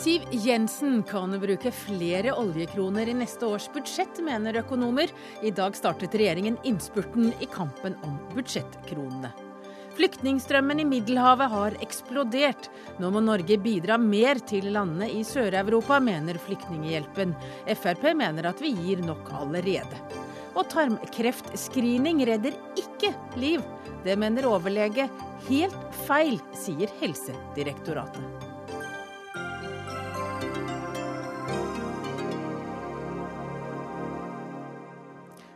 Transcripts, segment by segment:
Siv Jensen kan bruke flere oljekroner i neste års budsjett, mener økonomer. I dag startet regjeringen innspurten i kampen om budsjettkronene. Flyktningstrømmen i Middelhavet har eksplodert. Nå må Norge bidra mer til landene i Sør-Europa, mener Flyktninghjelpen. Frp mener at vi gir nok allerede. Og tarmkreftscreening redder ikke liv. Det mener overlege helt feil, sier Helsedirektoratet.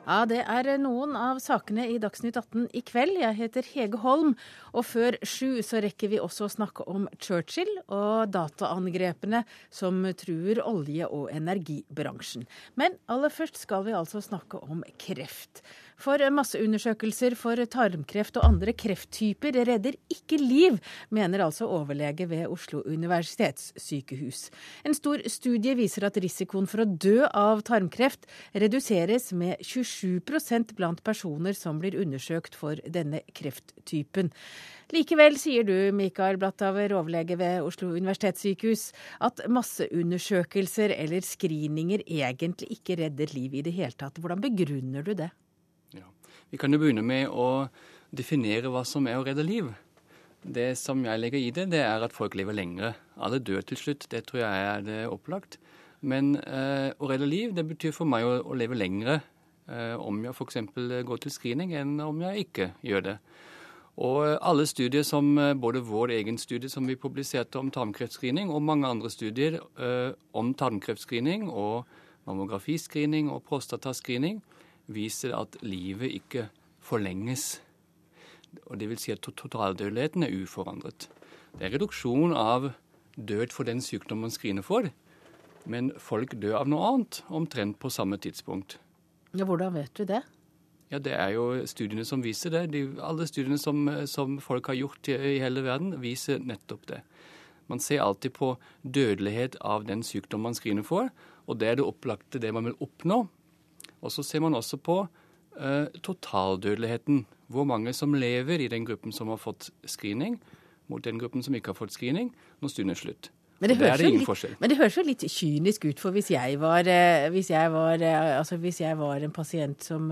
Ja, det er noen av sakene i Dagsnytt 18 i kveld. Jeg heter Hege Holm, og før sju så rekker vi også å snakke om Churchill og dataangrepene som truer olje- og energibransjen. Men aller først skal vi altså snakke om kreft. For masseundersøkelser for tarmkreft og andre krefttyper redder ikke liv, mener altså overlege ved Oslo universitetssykehus. En stor studie viser at risikoen for å dø av tarmkreft reduseres med 27% blant personer som blir undersøkt for denne krefttypen. Likevel sier du, Mikael Blatthaver, overlege ved Oslo universitetssykehus, at masseundersøkelser eller screeninger egentlig ikke redder liv i det hele tatt. Hvordan begrunner du det? Vi kan jo begynne med å definere hva som er å redde liv. Det som jeg legger i det, det er at folk lever lengre. Alle dør til slutt, det tror jeg er det opplagt. Men eh, å redde liv, det betyr for meg å, å leve lengre eh, om jeg f.eks. går til screening, enn om jeg ikke gjør det. Og eh, alle studier som eh, både vår egen studie som vi publiserte om tarmkreftscreening, og mange andre studier eh, om tarmkreftscreening og mammografiscreening og prostatascreening, viser at livet ikke forlenges. Og det vil si at totaldødeligheten er uforandret. Det er reduksjon av død for den sykdommen man screener for, men folk dør av noe annet omtrent på samme tidspunkt. Ja, Hvordan vet du det? Ja, Det er jo studiene som viser det. De, alle studiene som, som, folk har gjort i, i hele verden, viser nettopp det. Man ser alltid på dødelighet av den sykdommen man screener for, og det er det opplagte det man vil oppnå. Og så ser man også på eh, totaldødeligheten. Hvor mange som lever i den gruppen som har fått screening, mot den gruppen som ikke har fått screening, når stunden er slutt. Men det, det litt, men det, høres jo litt kynisk ut, for hvis jeg var, eh, hvis jeg var, eh, altså hvis jeg var en pasient som,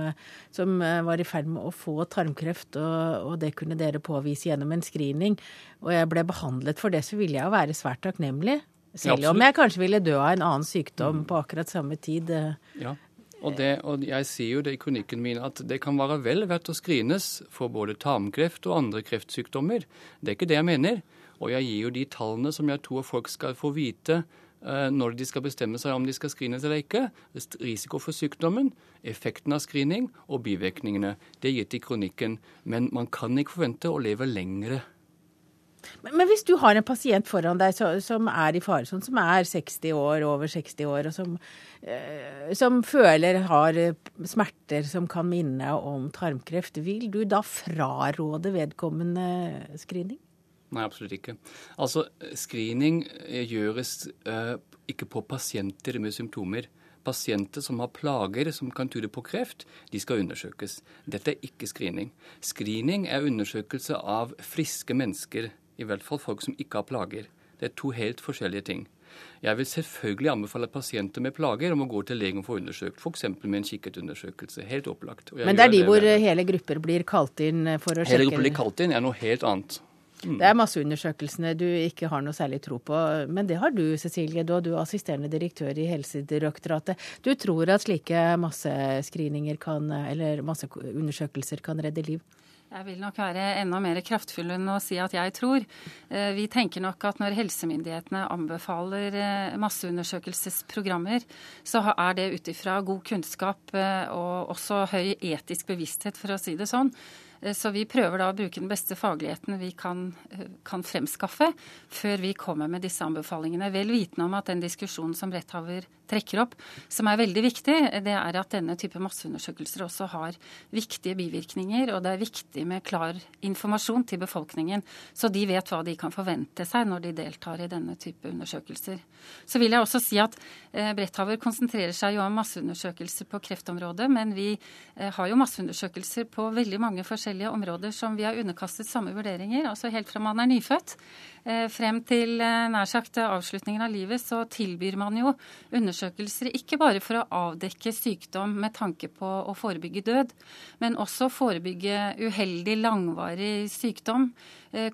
som, var i ferd med å få tarmkreft, og, og, det kunne dere påvise gjennom en screening, og jeg ble behandlet for det, så ville jeg jo være svært takknemlig. Selv om jeg kanskje ville dø av en annen sykdom mm. på akkurat samme tid. Ja, og, det, og, jeg sier jo det i kronikken min at det kan være vel verdt å screenes for både tarmkreft og andre kreftsykdommer. Det er ikke det jeg mener. Og jeg gir jo de tallene som jeg tror folk skal få vite uh, når de skal bestemme seg om de skal screenes eller ikke. Risiko for sykdommen, effekten av screening og bivirkningene. Det er gitt i kronikken. Men man kan ikke forvente å leve lengre men, men, hvis du har en pasient foran deg så, som er i faresonen, som er 60 år, over 60 år, og som, eh, som, føler har eh, smerter som kan minne om tarmkreft, vil du da fraråde vedkommende screening? Nei, absolutt ikke. Altså, Screening eh, gjøres eh, ikke på pasienter med symptomer. Pasienter som har plager som kan tyde på kreft, de skal undersøkes. Dette er ikke screening. Screening er undersøkelse av friske mennesker i hvert fall folk som ikke har plager. Det er to helt forskjellige ting. Jeg vil selvfølgelig anbefale pasienter med plager om å gå til legen og få undersøkt, f.eks. med en kikkertundersøkelse. Helt opplagt. Men det er de hvor hele grupper blir kalt inn for å hele sjekke Hele grupper blir kalt inn er noe helt annet. Mm. Det er masseundersøkelsene du ikke har noe særlig tro på. Men det har du, Cecilie. Du er assisterende direktør i Helsedirektoratet. Du tror at slike massescreeninger kan, eller masseundersøkelser kan redde liv? Jeg vil nok være enda mer kraftfull enn å si at jeg tror. Eh, vi tenker nok at når helsemyndighetene anbefaler eh, masseundersøkelsesprogrammer, så er det ut ifra god kunnskap eh, og også høy etisk bevissthet, for å si det sånn. Så vi prøver da å bruke den beste fagligheten vi kan, kan, fremskaffe, før vi kommer med disse anbefalingene. Vel vitende om at den diskusjonen som retthaver trekker opp, som er veldig viktig, det er at denne type masseundersøkelser også har viktige bivirkninger, og det er viktig med klar informasjon til befolkningen, så de vet hva de kan forvente seg når de deltar i denne type undersøkelser. Så vil jeg også si at eh, Bretthaver konsentrerer seg jo om masseundersøkelser på kreftområdet, men vi eh, har jo masseundersøkelser på veldig mange forskjellige områder som vi har underkastet samme vurderinger. altså Helt fra man er nyfødt eh, frem til eh, nær sagt avslutningen av livet, så tilbyr man jo undersøkelser ikke bare for å avdekke sykdom med tanke på å forebygge død, men også forebygge uheldig, langvarig sykdom,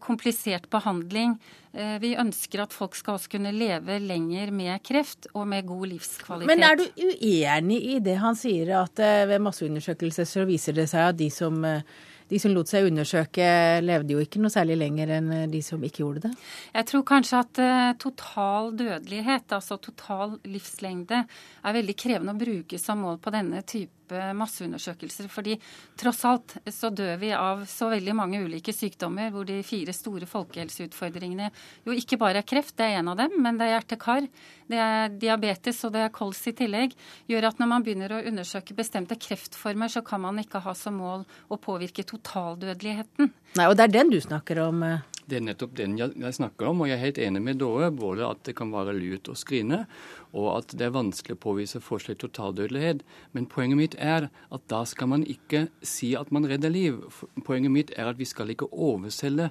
komplisert behandling. Vi ønsker at folk skal også kunne leve lenger med kreft og med god livskvalitet. Men er du uenig i det han sier, at ved masseundersøkelser så viser det seg at de som, eh, de som lot seg undersøke, levde jo ikke noe særlig lenger enn eh, de som ikke gjorde det? Jeg tror kanskje at uh, total dødelighet, altså total livslengde, er veldig krevende å bruke som mål på denne type masseundersøkelser. fordi tross alt så dør vi av så veldig mange ulike sykdommer, hvor de fire store folkehelseutfordringene jo ikke bare er kreft, det er en av dem, men det er hjerte-kar, det er diabetes og det er kols i tillegg, gjør at når man begynner å undersøke bestemte kreftformer, så kan man ikke ha som mål å påvirke totaldødeligheten. Nei, og det er den du snakker om? Eh. Det er nettopp den jeg snakker om, og jeg er helt enig med Dåre. Både at det kan være lurt å skrine, og at det er vanskelig å påvise forskjell i totaldødelighet. Men poenget mitt er at da skal man ikke si at man redder liv. Poenget mitt er at vi skal ikke overselge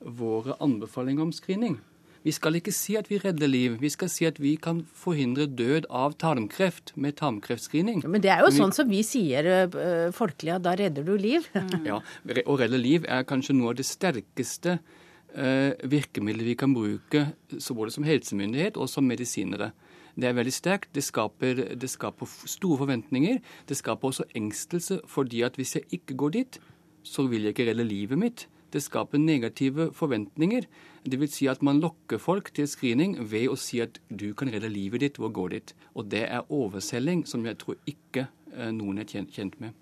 våre anbefalinger om screening. Vi skal ikke si at vi redder liv, vi skal si at vi kan forhindre død av tarmkreft med tarmkreftscreening. Men det er jo vi... sånn som vi sier uh, folkelig, at da redder du liv. ja, å redde liv er kanskje noe av det sterkeste Eh, virkemidler vi kan bruke både som helsemyndighet og som medisinere. Det er veldig sterkt. Det skaper, det skaper, store forventninger. Det skaper også engstelse, fordi at hvis jeg ikke går dit, så vil jeg ikke redde livet mitt. Det skaper negative forventninger. Det vil si at man lokker folk til screening ved å si at du kan redde livet ditt ved å gå dit. Og det er overselging som jeg tror ikke eh, noen er kjent med.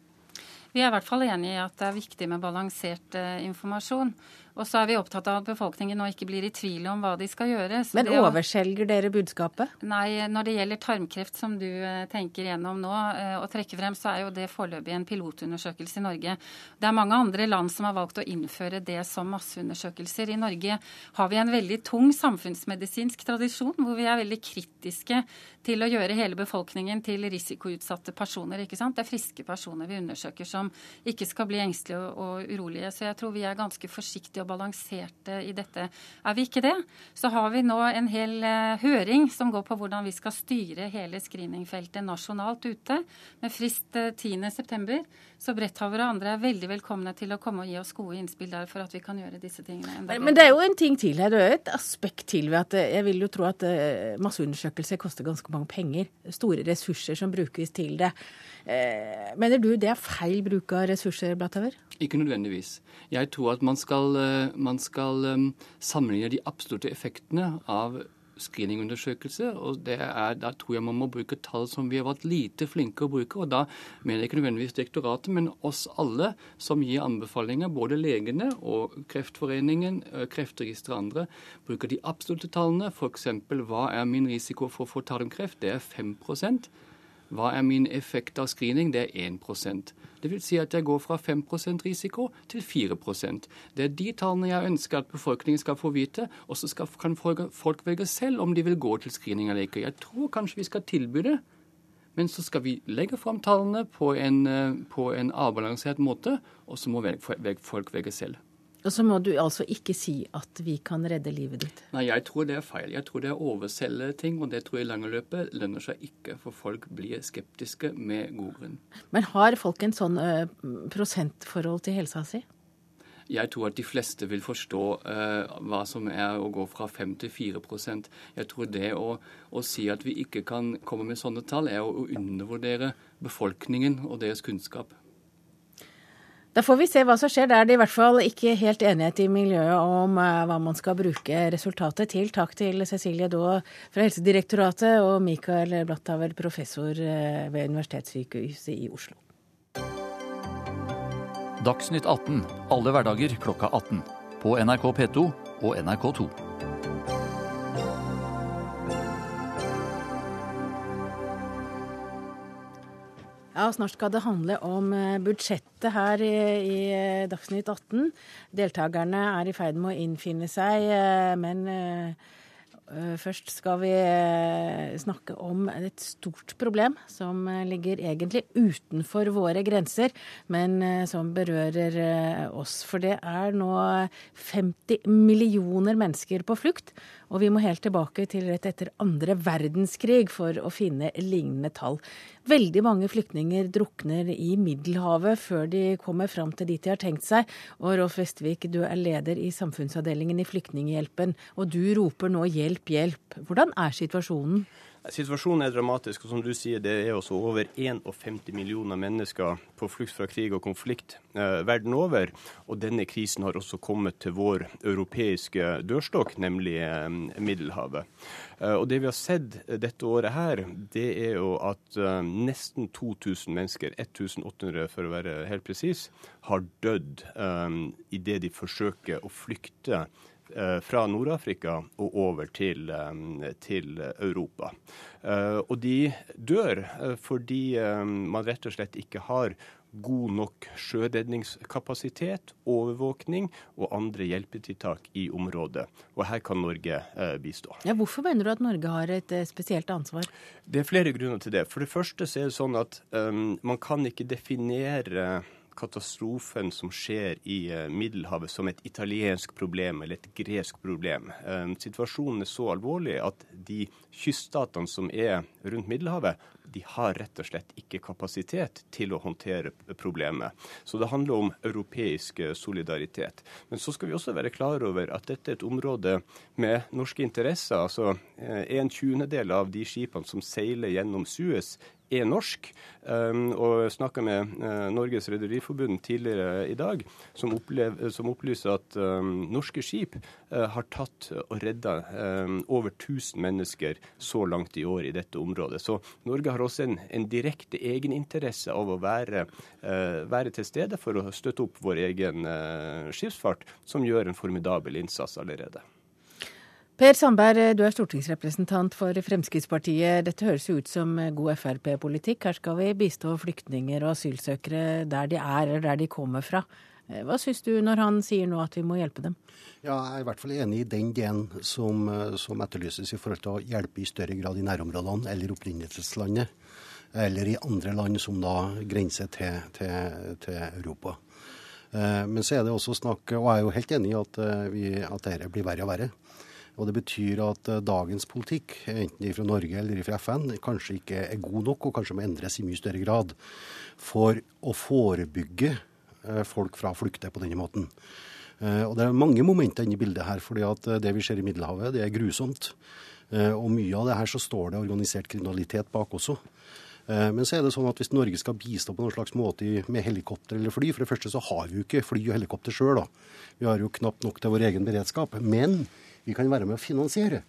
Vi er i hvert fall enig i at det er viktig med balansert uh, informasjon. Og så er vi opptatt av at befolkningen nå ikke blir i tvil om hva de skal gjøre. Men overselger dere budskapet? Nei, når det gjelder tarmkreft, som du uh, tenker gjennom nå og trekker frem, så er jo det foreløpig en pilotundersøkelse i Norge. Det er mange andre land som har valgt å innføre det som masseundersøkelser. I Norge har vi en veldig tung samfunnsmedisinsk tradisjon, hvor vi er veldig kritiske til å gjøre hele befolkningen til risikoutsatte personer. ikke sant? Det er friske personer vi undersøker som ikke skal bli engstelige og, og urolige. Så jeg tror vi er ganske forsiktige og balanserte i dette. Er vi ikke det, så har vi nå en hel uh, høring som går på hvordan vi skal styre hele screeningfeltet nasjonalt ute, med frist uh, eh, 10.9. Så Bretthaver og andre er veldig velkomne til å komme og gi oss gode innspill der for at vi kan gjøre disse tingene enda bedre. Men det er jo en ting til her. Det er et aspekt til ved at eh, jeg vil jo tro at masseundersøkelser koster ganske mange penger. Store ressurser som brukes til det. Mener du det er feil bruk av ressurser, Blattauer? Ikke nødvendigvis. Jeg tror at man skal, eh, man skal sammenligne de absolutte effektene av screeningundersøkelse. og er, Da tror jeg man må bruke tall som vi har vært lite flinke å bruke. og Da mener jeg ikke nødvendigvis direktoratet, men oss alle som gir anbefalinger, både legene og Kreftforeningen, eh, Kreftregisteret og andre, bruker de absolutte tallene. F.eks. hva er min risiko for å få tarmkreft? Det er 5 hva er min effekt av screening? Det er 1 Det vil si at jeg går fra 5% risiko til 4 Det er de tallene jeg ønsker at befolkningen skal få vite, og så kan folk velge selv om de vil gå til screening eller ikke. Jeg tror kanskje vi skal tilby det. Men så skal vi legge fram tallene på en, eh, på en avbalansert måte, og så må folk velge selv. Og så må du altså ikke si at vi kan redde livet ditt. Nei, jeg tror det er feil. Jeg tror det er å overselge ting, og det tror jeg i lange løpet lønner seg ikke, for folk blir skeptiske med god grunn. Men har folk en sånn ø, prosentforhold til helsa si? Jeg tror at de fleste vil forstå uh, hva som er å gå fra 5 til 4% Jeg tror det å, å, si at vi ikke kan komme med sånne tall, er å undervurdere befolkningen og deres kunnskap. Da får vi se hva som skjer. Det er det i hvert fall ikke helt enighet i miljøet om uh, hva man skal bruke resultatet til. Takk til Cecilie Daa fra Helsedirektoratet og Mikael Blatthaver, professor uh, ved Universitetssykehuset i Oslo. Dagsnytt 18 alle hverdager klokka 18. På NRK P2 og NRK2. Ja, Snart skal det handle om eh, budsjettet her i, i eh, Dagsnytt 18. Deltakerne er i ferd med å innfinne seg, eh, men først skal vi snakke om et stort problem som ligger egentlig utenfor våre grenser, men som berører oss. For det er nå 50 millioner mennesker på flukt, og vi må helt tilbake til rett etter andre verdenskrig for å finne lignende tall. Veldig mange flyktninger drukner i Middelhavet før de kommer fram til dit de har tenkt seg. Og Rolf Vestvik, du er leder i samfunnsavdelingen i Flyktninghjelpen, og du roper nå hjelp, hjelp. Hvordan er situasjonen? Situasjonen er dramatisk, og som du sier, det er også over 51 millioner mennesker på flukt fra krig og konflikt eh, verden over. Og denne krisen har også kommet til vår europeiske dørstokk, nemlig eh, Middelhavet. Eh, og det vi har sett dette året her, det er jo at eh, nesten 2000 mennesker, 1800 for å være helt presis, har dødd eh, idet de forsøker å flykte fra Nord-Afrika og over til, eh, til Europa. Eh, og de dør fordi man rett og slett ikke har god nok sjøredningskapasitet, overvåkning og andre hjelpetiltak i området. Og her kan Norge bistå. Ja, hvorfor mener du at Norge har et spesielt ansvar? Det er flere grunner til det. For det første så er det sånn at um, man kan ikke definere katastrofen som skjer i eh, Middelhavet som et italiensk problem eller et gresk problem. Eh, situasjonen er så alvorlig at de kyststatene som er rundt Middelhavet, de har rett og slett ikke kapasitet til å håndtere problemet. Så det handler om europeisk eh, solidaritet. Men så skal vi også være klar over at dette er et område med norske interesser. Altså en tjuendedel av de skipene som seiler gjennom Suez, er norsk. og og snakka med uh, Norges Rederiforbund tidligere i dag, som, opplever, som opplyser at um, norske skip uh, har tatt og redda um, over 1000 mennesker så langt i år i dette området. Så Norge har også en, en direkte egeninteresse av å være, uh, være, til stede for å støtte opp vår egen skipsfart, som gjør en formidabel innsats allerede. Per Sandberg, du er stortingsrepresentant for Fremskrittspartiet. Dette høres jo ut som god Frp-politikk. Her skal vi bistå flyktninger og asylsøkere der de er, eller der de kommer fra. Eh, hva syns du når han sier nå at vi må hjelpe dem? Ja, jeg er i hvert fall enig i den delen som, eh, som etterlyses i forhold til å hjelpe i større grad i nærområdene eller opprinnelseslandet. Eller i andre land som da grenser til, til, til Europa. Eh, men så er det også snakk, og jeg er jo helt enig i at, vi, at dette blir verre og verre. Og Det betyr at eh, dagens politikk, enten fra Norge eller fra FN, kanskje ikke er god nok, og kanskje må endres i mye større grad for å forebygge eh, folk fra å flykte på denne måten. Eh, og Det er mange momenter inne i bildet her. fordi at Det vi ser i Middelhavet, det er grusomt. Og mye av det her så står det organisert kriminalitet bak også. Men så er det sånn at hvis Norge skal bistå på noen slags måte med helikopter eller fly For det første så har vi jo ikke fly og helikopter sjøl. Vi har jo knapt nok til vår egen beredskap. Men vi kan være med å finansiere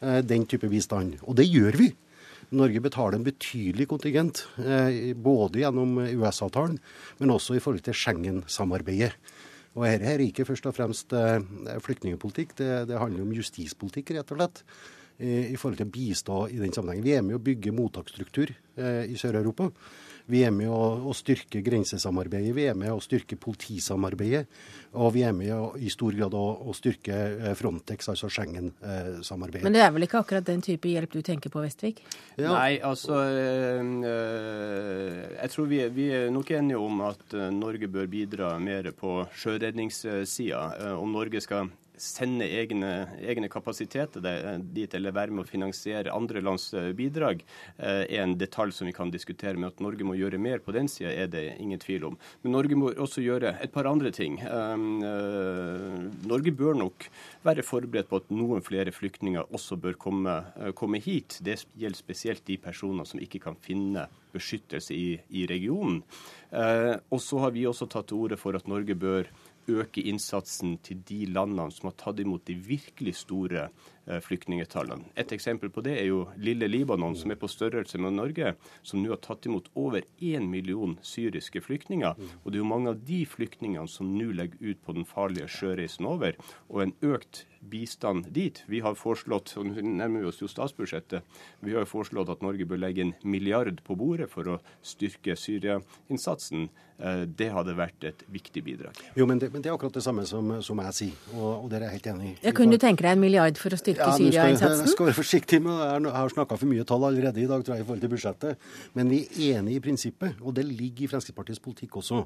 eh, den type bistand. Og det gjør vi. Norge betaler en betydelig kontingent, eh, både gjennom US-avtalen, men også i forhold til Schengen-samarbeidet. Og dette er ikke først og fremst eh, flyktningpolitikk, det, det, handler om justispolitikk, rett og slett. I forhold til å bistå i den sammenhengen. Vi er med å bygge mottaksstruktur i Sør-Europa. Vi er med å, å styrke grensesamarbeidet, vi er med å styrke politisamarbeidet. Og vi er med å, i stor grad å, å styrke eh, Frontex, altså Schengen-samarbeidet. Men det er vel ikke akkurat den type hjelp du tenker på, Vestvik? Ja. Nei, altså øh, Jeg tror vi, vi, er nok enige om at Norge bør bidra mer på sjøredningssida. Om Norge skal sende egne, egne kapasiteter dit, eller være med å finansiere andre lands eh, bidrag, eh, er en detalj som vi kan diskutere. Men at Norge må gjøre mer på den sida, er det ingen tvil om. Men Norge må også gjøre et par andre ting. Um, uh, Norge bør nok være forberedt på at noen flere flyktninger også bør komme, komme hit. Det gjelder spesielt de personer som ikke kan finne beskyttelse i, i regionen. Eh, og så har vi også tatt til orde for at Norge bør øke innsatsen til de landene som har tatt imot de virkelig store flyktningetallene. Et eksempel på det er jo lille Libanon, som er på størrelse med Norge, som nå har tatt imot over én million syriske flyktninger. Og det er jo mange av de flyktningene som nå legger ut på den farlige sjøreisen over. Og en økt bistand dit. Vi har foreslått, og nå nærmer vi oss jo statsbudsjettet, vi har foreslått at Norge bør legge en milliard på bordet for å styrke Syria-innsatsen. Eh, det hadde vært et viktig bidrag. Jo, men det, men det er akkurat det samme som, som jeg sier, og, og det er jeg helt enig i. Ja, kunne du tenke deg en milliard for å styrke styrke Ja, Syria-innsatsen? jeg- skal være forsiktig med det. Jeg har snakka for mye tall allerede i dag tror jeg, i forhold til budsjettet. Men vi er enige i prinsippet, og det ligger i Fremskrittspartiets politikk også.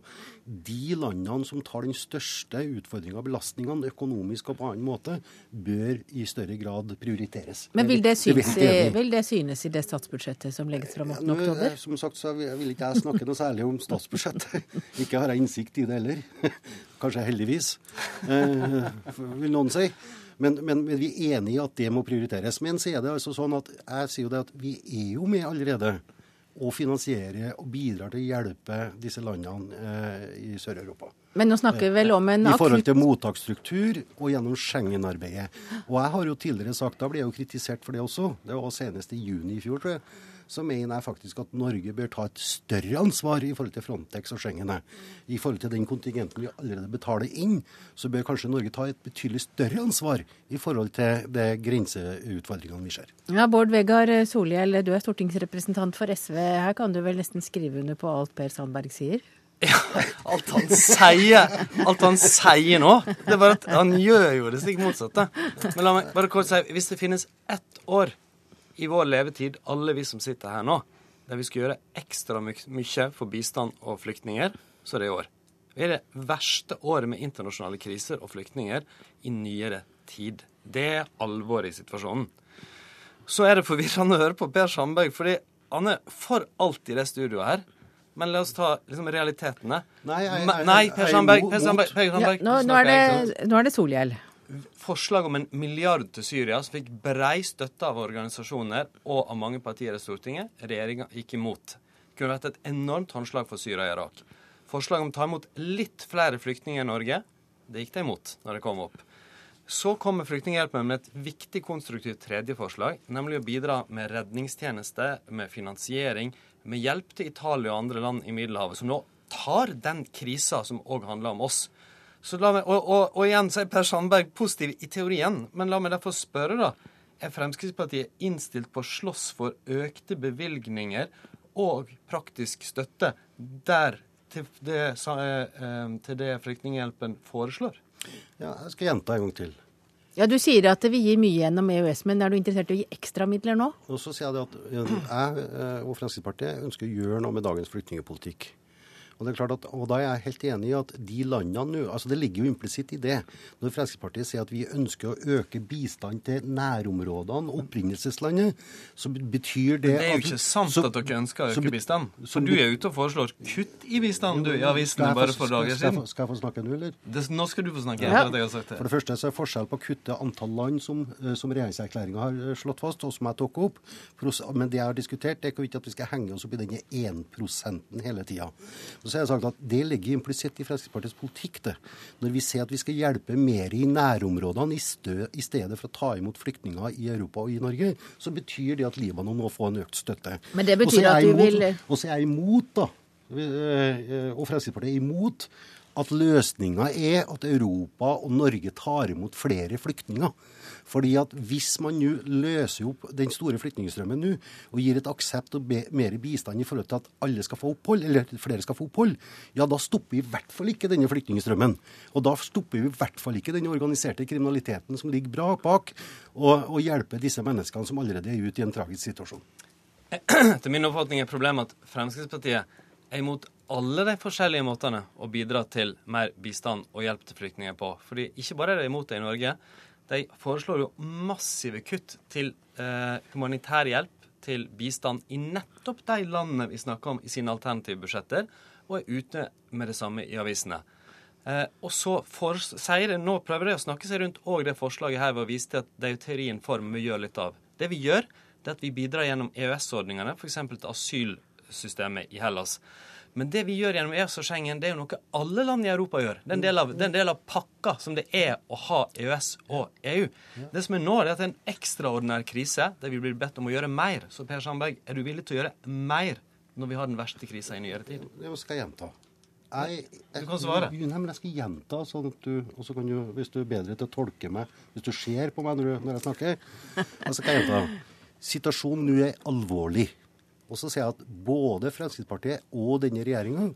De landene som tar den største utfordringa og belastningene økonomisk og på annen måte, bør i større grad prioriteres. Men vil det, synes, det i. vil det synes i det statsbudsjettet som legges fram 8. Nå, oktober? Som sagt så vil vil ikke jeg snakke noe særlig om statsbudsjettet. Ikke har jeg innsikt i det heller. Kanskje heldigvis, eh, vil noen si. Men, men, men vi er enige i at det må prioriteres. Men så er det altså sånn at jeg sier jo det at vi er jo med allerede og finansierer og bidrar til å hjelpe disse landene eh, i Sør-Europa. Men nå snakker vi vel om en I forhold til mottaksstruktur og gjennom Schengen-arbeidet. Og jeg har jo tidligere sagt, da ble jeg jo kritisert for det også, det var senest i juni i fjor, tror jeg, så mener jeg faktisk at Norge bør ta et større ansvar i forhold til Frontex og Schengen. I forhold til den kontingenten vi allerede betaler inn, så bør kanskje Norge ta et betydelig større ansvar i forhold til de grenseutfordringene vi ser. Ja, Bård Vegar Solhjell, du er stortingsrepresentant for SV. Her kan du vel nesten skrive under på alt Per Sandberg sier? Ja, alt han sier Alt han sier nå, det er bare at han gjør jo det stikk motsatte. Men la meg bare kort si, hvis det finnes ett år i vår levetid, alle vi som sitter her nå, der vi skal gjøre ekstra my mye for bistand og flyktninger, så er det i år. Vi er det verste året med internasjonale kriser og flyktninger i nyere tid. Det er alvoret i situasjonen. Så er det forvirrende å høre på Per Sandberg, fordi han er for alt i det studioet her. Men la oss ta liksom realitetene. Nei, jeg- jeg, jeg- Nei, Per er Sandberg, per Sandberg, per Ja, nå, nå, er det, nå er det Solhjell. Forslag om en milliard til Syria, som fikk brei støtte av organisasjoner og av mange partier i Stortinget. Regjeringa gikk imot. Det kunne vært et enormt håndslag for Syria og Irak. Forslag om å ta imot litt flere flyktninger i Norge, det gikk de imot når det kom opp. Så kommer Flyktninghjelpen med et viktig konstruktivt tredje forslag, nemlig å bidra med redningstjeneste, med finansiering, med hjelp til Italia og andre land i Middelhavet, som nå tar den krisa som òg handler om oss. Så la meg, og, og, og igjen så er Per Sandberg positiv i teorien, men la meg derfor spørre, da. Er Fremskrittspartiet innstilt på å slåss for økte bevilgninger og praktisk støtte der til det, sa- eh, til det Flyktninghjelpen foreslår? Ja, jeg skal gjenta en gang til. Ja, Du sier at vi gir mye gjennom EØS, men er du interessert i å gi ekstramidler nå? Og så sier jeg at eh, jeg eh, og Fremskrittspartiet ønsker å gjøre noe med dagens flyktningpolitikk. Og det er klart at, og da er jeg helt enig i at de landene nå altså Det ligger jo implisitt i det. Når Fremskrittspartiet sier at vi ønsker å øke bistand til nærområdene, opprinnelseslandet, så betyr det at Det er jo ikke sant så- at dere ønsker å øke så, bistand. For du er ute og foreslår kutt i bistanden, du, i avisene bare for dager skal jeg siden. få- Skal jeg få snakke nå, eller? Det, nå skal du få snakke. Ja. etter jeg har sagt det. For det første så er forskjell på å kutte antall land som, eh, som regjeringserklæringa har eh, slått fast, og som jeg tok opp. Pros- Men det jeg har diskutert, det er ikke at vi skal henge oss opp i denne 1% hele tida. Så har jeg sagt at det ligger implisitt i Fremskrittspartiets politikk, det. Når vi sier at vi skal hjelpe mer i nærområdene i, stø, i stedet for å ta imot flyktninger i Europa og i Norge, så betyr det at Libanon må få en økt støtte. Men det betyr at du du vil Og så er jeg imot, da, eh, og Fremskrittspartiet er imot at løsninga er at Europa og Norge tar imot flere flyktninger. Fordi at hvis man nå løser opp den store flyktningstrømmen nå, og gir et aksept og be, mer bistand i forhold til at alle skal få opphold, eller flere skal få opphold, ja, da stopper vi i hvert fall ikke denne flyktningstrømmen. Og da stopper vi i hvert fall ikke den organiserte kriminaliteten som ligger bra bak, og, og hjelper disse menneskene som allerede er ute i en tragisk situasjon. Etter min oppfatning er problemet at Fremskrittspartiet er imot alle de forskjellige måtene å bidra til mer bistand og hjelp til flyktninger på. Fordi ikke bare er de imot det i Norge, de foreslår jo massive kutt til eh, humanitær hjelp, til bistand i nettopp de landene vi snakker om i sine alternative budsjetter, og er ute med det samme i avisene. Eh, og så for, sier det, Nå prøver de å snakke seg rundt òg det forslaget her ved å vise til at det er jo teorien for, men vi gjør litt av. Det vi gjør, det er at vi bidrar gjennom EØS-ordningene, f.eks. til asylsystemet i Hellas. Men det vi gjør gjennom EØS og Schengen, det er jo noe alle land i Europa gjør. Det er en del av, en del av pakka som det er å ha EØS og EU. Det som er nå, er at det er en ekstraordinær krise der vi blir bedt om å gjøre mer. Så Per Sandberg, er du villig til å gjøre mer når vi har den verste krisa i nyere tid? Det skal jeg gjenta. Jeg, jeg, Du kan svare. Jeg, jeg skal gjenta, sånn at du, og så kan du, hvis du er bedre til å tolke meg, hvis du ser på meg når jeg snakker, så skal jeg gjenta. Situasjonen nå er alvorlig. Og så sier jeg at både Fremskrittspartiet og denne regjeringa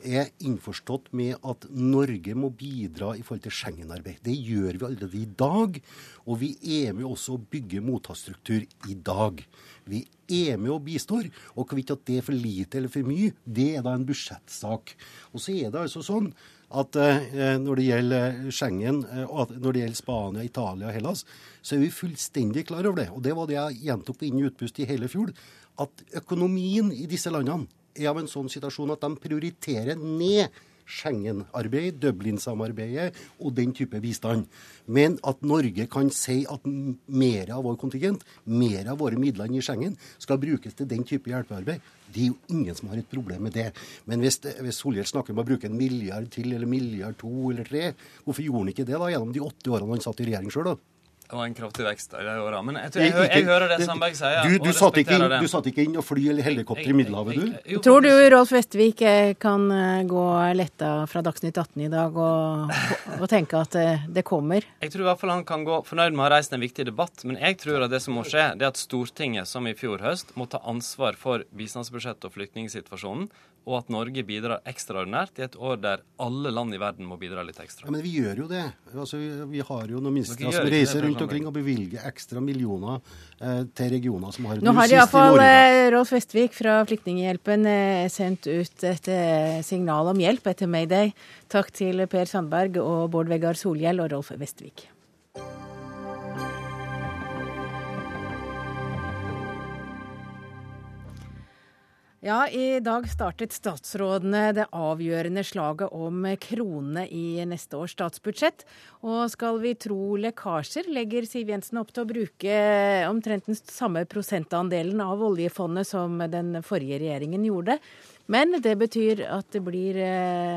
er innforstått med at Norge må bidra i forhold til Schengen-arbeid. Det gjør vi allerede i dag. Og vi er med også å bygge mottaksstruktur i dag. Vi er med og bistår. Og hvorvidt at det er for lite eller for mye, det er da en budsjettsak. Og så er det altså sånn at eh, når det gjelder Schengen, eh, når det gjelder Spania, Italia og Hellas, så er vi fullstendig klar over det. Og det var det jeg gjentok på inn- og utpust i hele fjor. At økonomien i disse landene er av en sånn situasjon at de prioriterer ned Schengen-arbeid, Dublin-samarbeidet og den type bistand. Men at Norge kan si at mer av vår kontingent, mer av våre midler i Schengen, skal brukes til den type hjelpearbeid, det er jo ingen som har et problem med det. Men hvis, hvis Solhjell snakker om å bruke en milliard til, eller milliard to eller tre, hvorfor gjorde han ikke det da gjennom de åtte årene han satt i regjering sjøl, da? Det var en kraftig vekst i de åra. Men jeg, tror, jeg, jeg, jeg, hører det Sandberg sier. Du, du, satt ikke inn, du satt ikke inn og fly eller helikopter i Middelhavet, du? Tror du Rolf Vestvik eh, kan eh, gå letta fra Dagsnytt 18 i dag og, og, tenke at eh, det kommer? Jeg tror i hvert fall han kan gå fornøyd med å ha reist en viktig debatt. Men jeg tror at det som må skje, det er at Stortinget, som i fjor høst, må ta ansvar for bistandsbudsjettet og flyktningsituasjonen og at Norge bidrar ekstraordinært i et år der alle land i verden må bidra litt ekstra. Ja, Men vi gjør jo det. Altså, vi, har jo noen ministre som reiser rundt omkring og bevilger ekstra millioner eh, til regioner som har Nå har iallfall eh, Rolf Vestvik fra Flyktninghjelpen eh, sendt ut et eh, signal om hjelp etter Mayday. Takk til Per Sandberg og Bård Vegar Solhjell og Rolf Vestvik. Ja, i dag startet statsrådene det avgjørende slaget om kronene i neste års statsbudsjett. Og skal vi tro lekkasjer, legger Siv Jensen opp til å bruke omtrent den samme prosentandelen av oljefondet som den forrige regjeringen gjorde. Men det betyr at det blir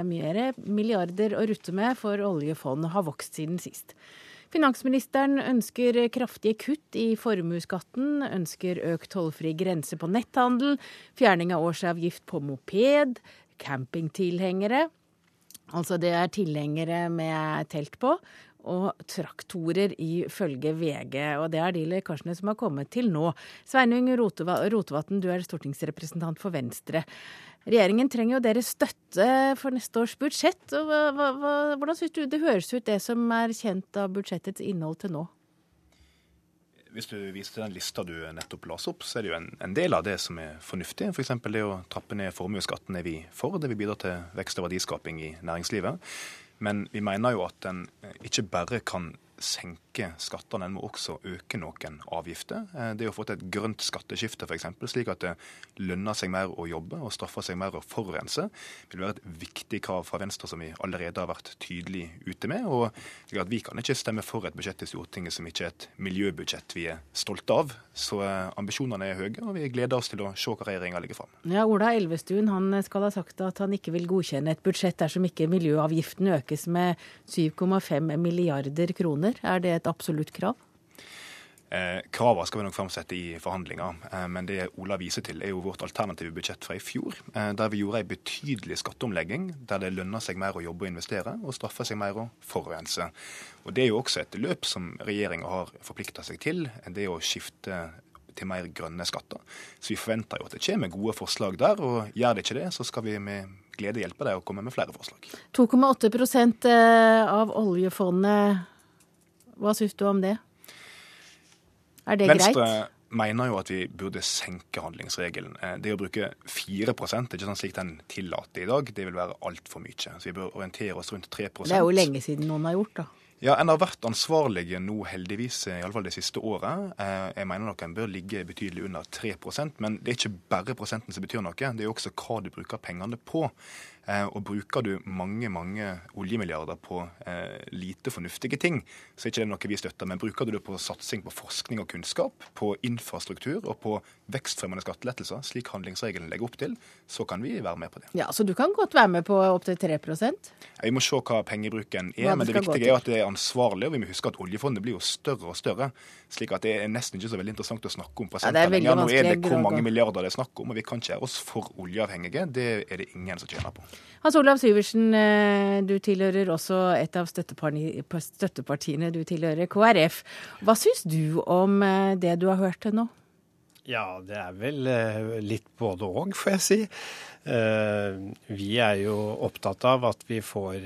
mer mye milliarder å rutte med, for oljefondet har vokst siden sist. Finansministeren ønsker kraftige kutt i formuesskatten, ønsker økt tollfri grense på netthandel, fjerning av årsavgift på moped, campingtilhengere. Altså det er tilhengere med telt på, og traktorer ifølge VG. Og det er de lekkasjene som har kommet til nå. Sveinung Rotevatn, du er stortingsrepresentant for Venstre. Regjeringen trenger jo deres støtte for neste års budsjett. Hva, hva, hvordan syns du det høres ut, det som er kjent av budsjettets innhold til nå? Hvis du viser til den lista du nettopp las opp, så er det jo en, en del av det som er fornuftig. F.eks. For det å trappe ned formuesskatten er vi for. Det vil bidra til vekst og verdiskaping i næringslivet. Men vi mener jo at en ikke bare kan senke skattene, en må også øke noen avgifter. Eh, det å få til et grønt skatteskifte f.eks., slik at det lønner seg mer å jobbe og straffer seg mer å forurense, vil være et viktig krav fra Venstre som vi allerede har vært tydelig ute med. og Vi kan ikke stemme for et budsjett i Stortinget som ikke er et miljøbudsjett vi er stolte av. Så eh, ambisjonene er høye, og vi gleder oss til å se hva regjeringa legger fram. Ja, Ola Elvestuen han skal ha sagt at han ikke vil godkjenne et budsjett dersom ikke miljøavgiften økes med 7,5 milliarder kroner. Er det et absolutt krav? Eh, Kravene skal vi nok framsette i forhandlinger, eh, men det Ola viser til, er jo vårt alternative budsjett fra i fjor, eh, der vi gjorde en betydelig skatteomlegging, der det lønner seg mer å jobbe og investere, og straffer seg mer å forurense. Og Det er jo også et løp som regjeringa har forplikta seg til, det å skifte til mer grønne skatter. Så vi forventer jo at det kommer gode forslag der, og gjør det ikke det, så skal vi med glede hjelpe deg å komme med flere forslag. 2,8 eh, av oljefondet, hva syns du om det? Er det Venstre greit? Mener jo at vi burde senke handlingsregelen. Eh, det å bruke 4% ikke sånn slik den tillater i dag, det vil være altfor mye. Så vi bør orientere oss rundt 3 Det er jo lenge siden noen har gjort, da. Ja, En har vært ansvarlige nå heldigvis, i alle fall det siste året. Eh, jeg mener nok en bør ligge betydelig under 3% men det er ikke bare prosenten som betyr noe, det er jo også hva du bruker pengene på. Eh, og bruker du mange mange oljemilliarder på eh, lite fornuftige ting, så er ikke det noe vi støtter. Men bruker du det på satsing på forskning og kunnskap, på infrastruktur og på vekstfremmende skattelettelser, slik handlingsregelen legger opp til, så kan vi være med på det. Ja, Så du kan godt være med på opptil 3% Vi må se hva pengebruken er. Men det viktige er at det er ansvarlig. Og vi må huske at oljefondet blir jo større og større. Slik at det er nesten ikke så veldig interessant å snakke om prosenter ja, lenger. Nå er det hvor mange milliarder det er snakk om, og vi kan ikke gjøre oss for oljeavhengige. Det er det ingen som tjener på. Hans Olav Syversen, eh, du tilhører også et av støttepartiene. Du tilhører KrF. Hva syns du om eh, det du har hørt til nå? Ja, det er vel eh, litt både òg, får jeg si. Vi er jo opptatt av at vi får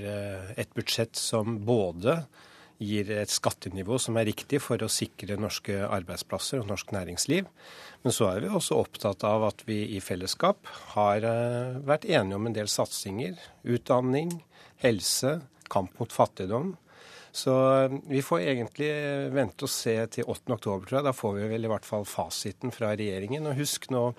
et budsjett som både gir et skattenivå som er riktig for å sikre norske arbeidsplasser og norsk næringsliv. Men så er vi også opptatt av at vi i fellesskap har eh, vært enige om en del satsinger. Utdanning, helse, kamp mot fattigdom. Så eh, vi får egentlig vente og se til 8. oktober, tror jeg. Da får vi vel i hvert fall fasiten fra regjeringen. Og husk nå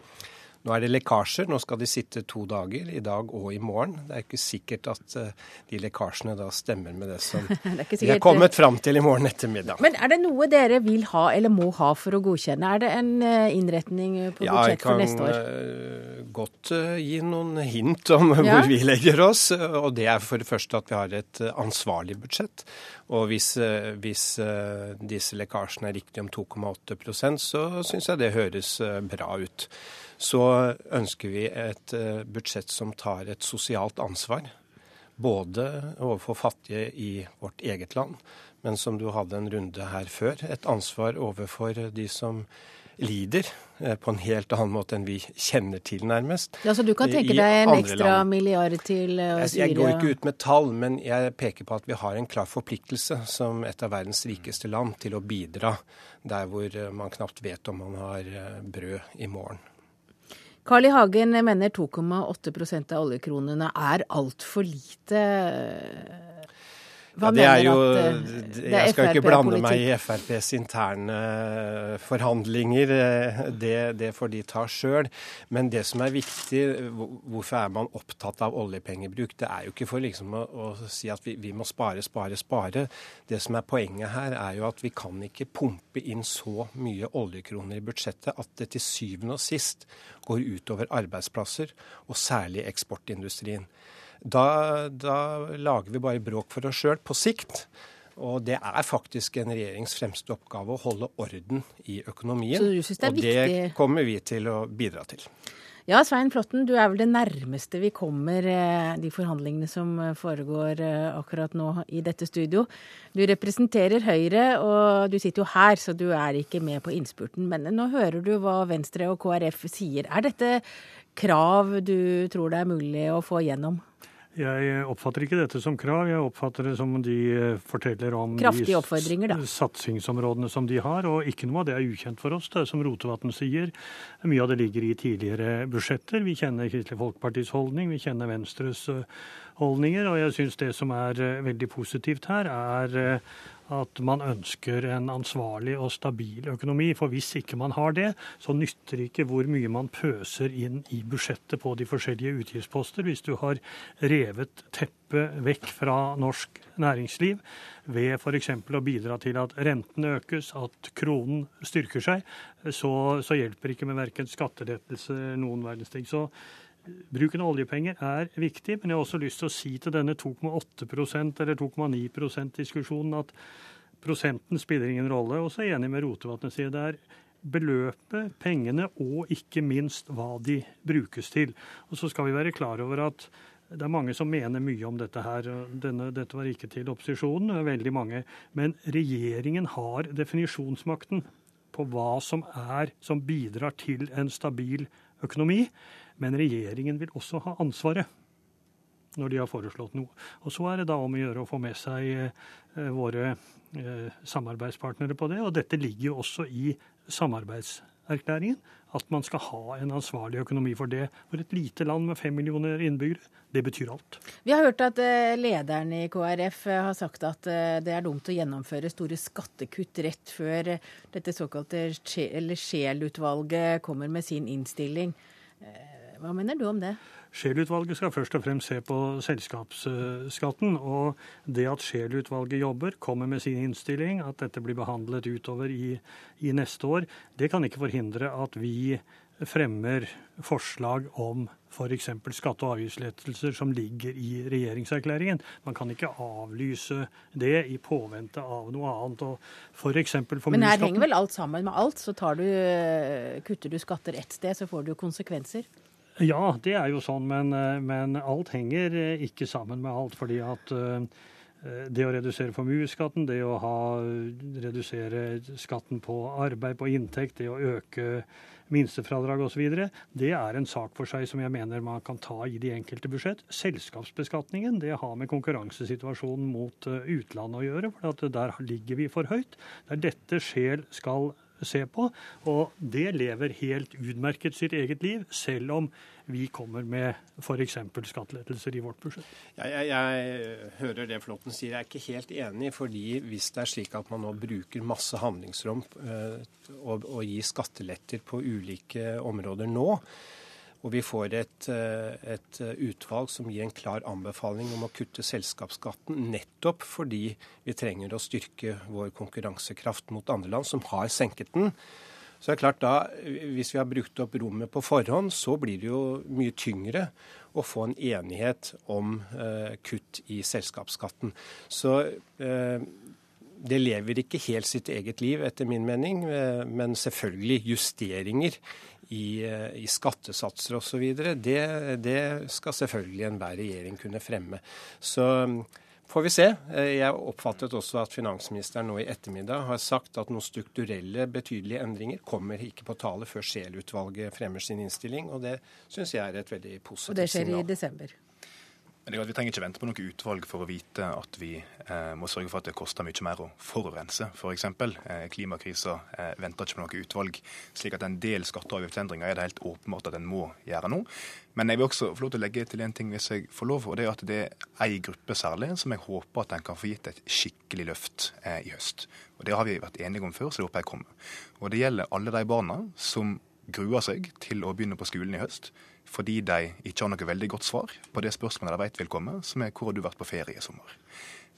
nå er det lekkasjer. Nå skal de sitte to dager, i dag og i morgen. Det er ikke sikkert at uh, de lekkasjene da stemmer med det som det de er kommet fram til i morgen ettermiddag. Men er det noe dere vil ha eller må ha for å godkjenne? Er det en uh, innretning på ja, budsjett for neste år? Jeg kan godt gi noen hint om ja. hvor vi legger oss. Og det er for det første at vi har et ansvarlig budsjett. Og hvis, hvis disse lekkasjene er riktige om 2,8% så syns jeg det høres bra ut så ønsker vi et eh, budsjett som tar et sosialt ansvar. Både overfor fattige i vårt eget land, men som du hadde en runde her før, et ansvar overfor de som lider eh, på en helt annen måte enn vi kjenner til, nærmest. Ja, Så du kan tenke deg en ekstra land. milliard til Syria? Jeg, jeg går ikke ut med tall, men jeg peker på at vi har en klar forpliktelse som et av verdens rikeste land til å bidra der hvor eh, man knapt vet om man har brød i morgen. Carl I. Hagen mener 2,8% av oljekronene er altfor lite. Hva ja, det er jo, at det Jeg skal ikke blande meg i FrPs interne eh, forhandlinger. Eh, det, det får de ta sjøl. Men det som er viktig, hvorfor er man opptatt av oljepengebruk? Det er jo ikke for liksom å, å si at vi, vi, må spare, spare, spare. Det som er poenget her, er jo at vi kan ikke pumpe inn så mye oljekroner i budsjettet at det til syvende og sist går utover arbeidsplasser, og særlig eksportindustrien. Da, da lager vi bare bråk for oss sjøl på sikt. Og det er faktisk en regjerings fremste oppgave å holde orden i økonomien. Det og viktig? det kommer vi til å bidra til. Ja, Svein Flåtten, du er vel det nærmeste vi kommer eh, de forhandlingene som eh, foregår eh, akkurat nå i dette studio. Du representerer Høyre, og du sitter jo her, så du er ikke med på innspurten. Men nå hører du hva Venstre og KrF sier. Er dette krav du tror det er mulig å få gjennom? Jeg oppfatter ikke dette som krav, jeg oppfatter det som de eh, forteller om de satsingsområdene som de har. Og ikke noe av det er ukjent for oss. Det er som Rotevatn sier, mye av det ligger i tidligere budsjetter. Vi kjenner Kristelig Folkepartis holdning, vi kjenner Venstres eh, holdninger. Og jeg syns det som er eh, veldig positivt her, er at man ønsker en ansvarlig og stabil økonomi. For hvis ikke man har det, så nytter ikke hvor mye man pøser inn i budsjettet på de forskjellige utgiftsposter. Hvis du har revet teppet vekk fra norsk næringsliv ved f.eks. å bidra til at renten økes, at kronen styrker seg, så, så hjelper ikke med verken skattelettelse eller noen verdens ting. Så Bruken av oljepenger er viktig, men jeg har også lyst til å si til denne 2,8% eller 2,9 %-diskusjonen at prosenten spiller ingen rolle. Og så er jeg enig med Rotevatn sier det er beløpet, pengene og ikke minst hva de brukes til. Og så skal vi være klar over at det er mange som mener mye om dette her. Denne, dette var ikke til opposisjonen, det er veldig mange. Men regjeringen har definisjonsmakten på hva som er som bidrar til en stabil økonomi. Men regjeringen vil også ha ansvaret når de har foreslått noe. Og Så er det da om å gjøre å få med seg eh, våre eh, samarbeidspartnere på det. Og dette ligger jo også i samarbeidserklæringen. At man skal ha en ansvarlig økonomi for det. For et lite land med fem millioner innbyggere, det betyr alt. Vi har hørt at eh, lederen i KrF har sagt at det er dumt å gjennomføre store skattekutt rett før dette såkalte Scheel-utvalget kommer med sin innstilling. Hva mener du om det? Scheel-utvalget skal først og fremst se på selskapsskatten. Og det at Scheel-utvalget jobber, kommer med sin innstilling, at dette blir behandlet utover i, i, neste år, det kan ikke forhindre at vi fremmer forslag om f.eks. skatte- og avgiftslettelser som ligger i regjeringserklæringen. Man kan ikke avlyse det i påvente av noe annet. Og for for Men her henger vel alt sammen med alt? Så du, kutter du skatter ett sted, så får du konsekvenser? Ja, det er jo sånn, men, eh, men, alt henger eh, ikke sammen med alt. fordi at eh, det å redusere formuesskatten, det å ha, redusere skatten på arbeid, på inntekt, det å øke minstefradrag osv., det er en sak for seg som jeg mener man kan ta i de enkelte budsjett. Selskapsbeskatningen det har med konkurransesituasjonen mot utlandet å gjøre, for der ligger vi for høyt. Det er dette sjel skal se på, og det lever helt utmerket sitt eget liv, selv om vi kommer med f.eks. skattelettelser i vårt budsjett. Jeg, jeg, jeg, hører det Flåtten sier. Jeg er ikke helt enig. fordi hvis det er slik at man nå bruker masse handlingsrom øh, og, og gir skatteletter på ulike områder nå, og vi får et, eh, et, utvalg som gir en klar anbefaling om å kutte selskapsskatten, nettopp fordi vi trenger å styrke vår konkurransekraft mot andre land som har senket den. Så det er klart da, Hvis vi har brukt opp rommet på forhånd, så blir det jo mye tyngre å få en enighet om eh, kutt i selskapsskatten. Så eh, det lever ikke helt sitt eget liv, etter min mening. Eh, men selvfølgelig justeringer i, eh, i skattesatser osv. Det, det skal selvfølgelig enhver regjering kunne fremme. Så får vi se. Eh, jeg oppfattet også at finansministeren nå i ettermiddag har sagt at noen strukturelle betydelige endringer kommer ikke på tale før Scheel-utvalget fremmer sin innstilling, og det syns jeg er et veldig positivt signal. Og det skjer signal. i desember? Vi trenger ikke vente på noe utvalg for å vite at vi eh, må sørge for at det koster mye mer å forurense, f.eks. Eh, klimakrisa eh, venter ikke på noe utvalg. slik at en del skatte- og avgiftsendringer er det helt åpenbart at en må gjøre nå. Men jeg vil også få lov til å legge til en ting hvis jeg får lov, og det er at det er ei gruppe særlig som jeg håper at en kan få gitt et skikkelig løft eh, i høst. Og Det har vi vært enige om før, så det håper jeg kommer. Og det gjelder alle de barna som gruer seg til å begynne på skolen i høst fordi de ikke har noe veldig godt svar på det spørsmålet de vet vil komme, som er hvor har du vært på ferie i sommer.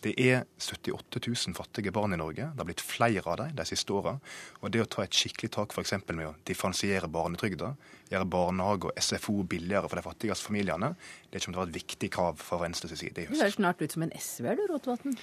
Det er 78 000 fattige barn i Norge. Det har blitt flere av dem de siste åra. Og det å ta et skikkelig tak f.eks. med å differensiere barnetrygda, gjøre barnehage og SFO billigere for de fattigste familiene, det kommer til å være et viktig krav fra Venstres side i høst. Du høres snart ut som en SV-er du, Rotevatn.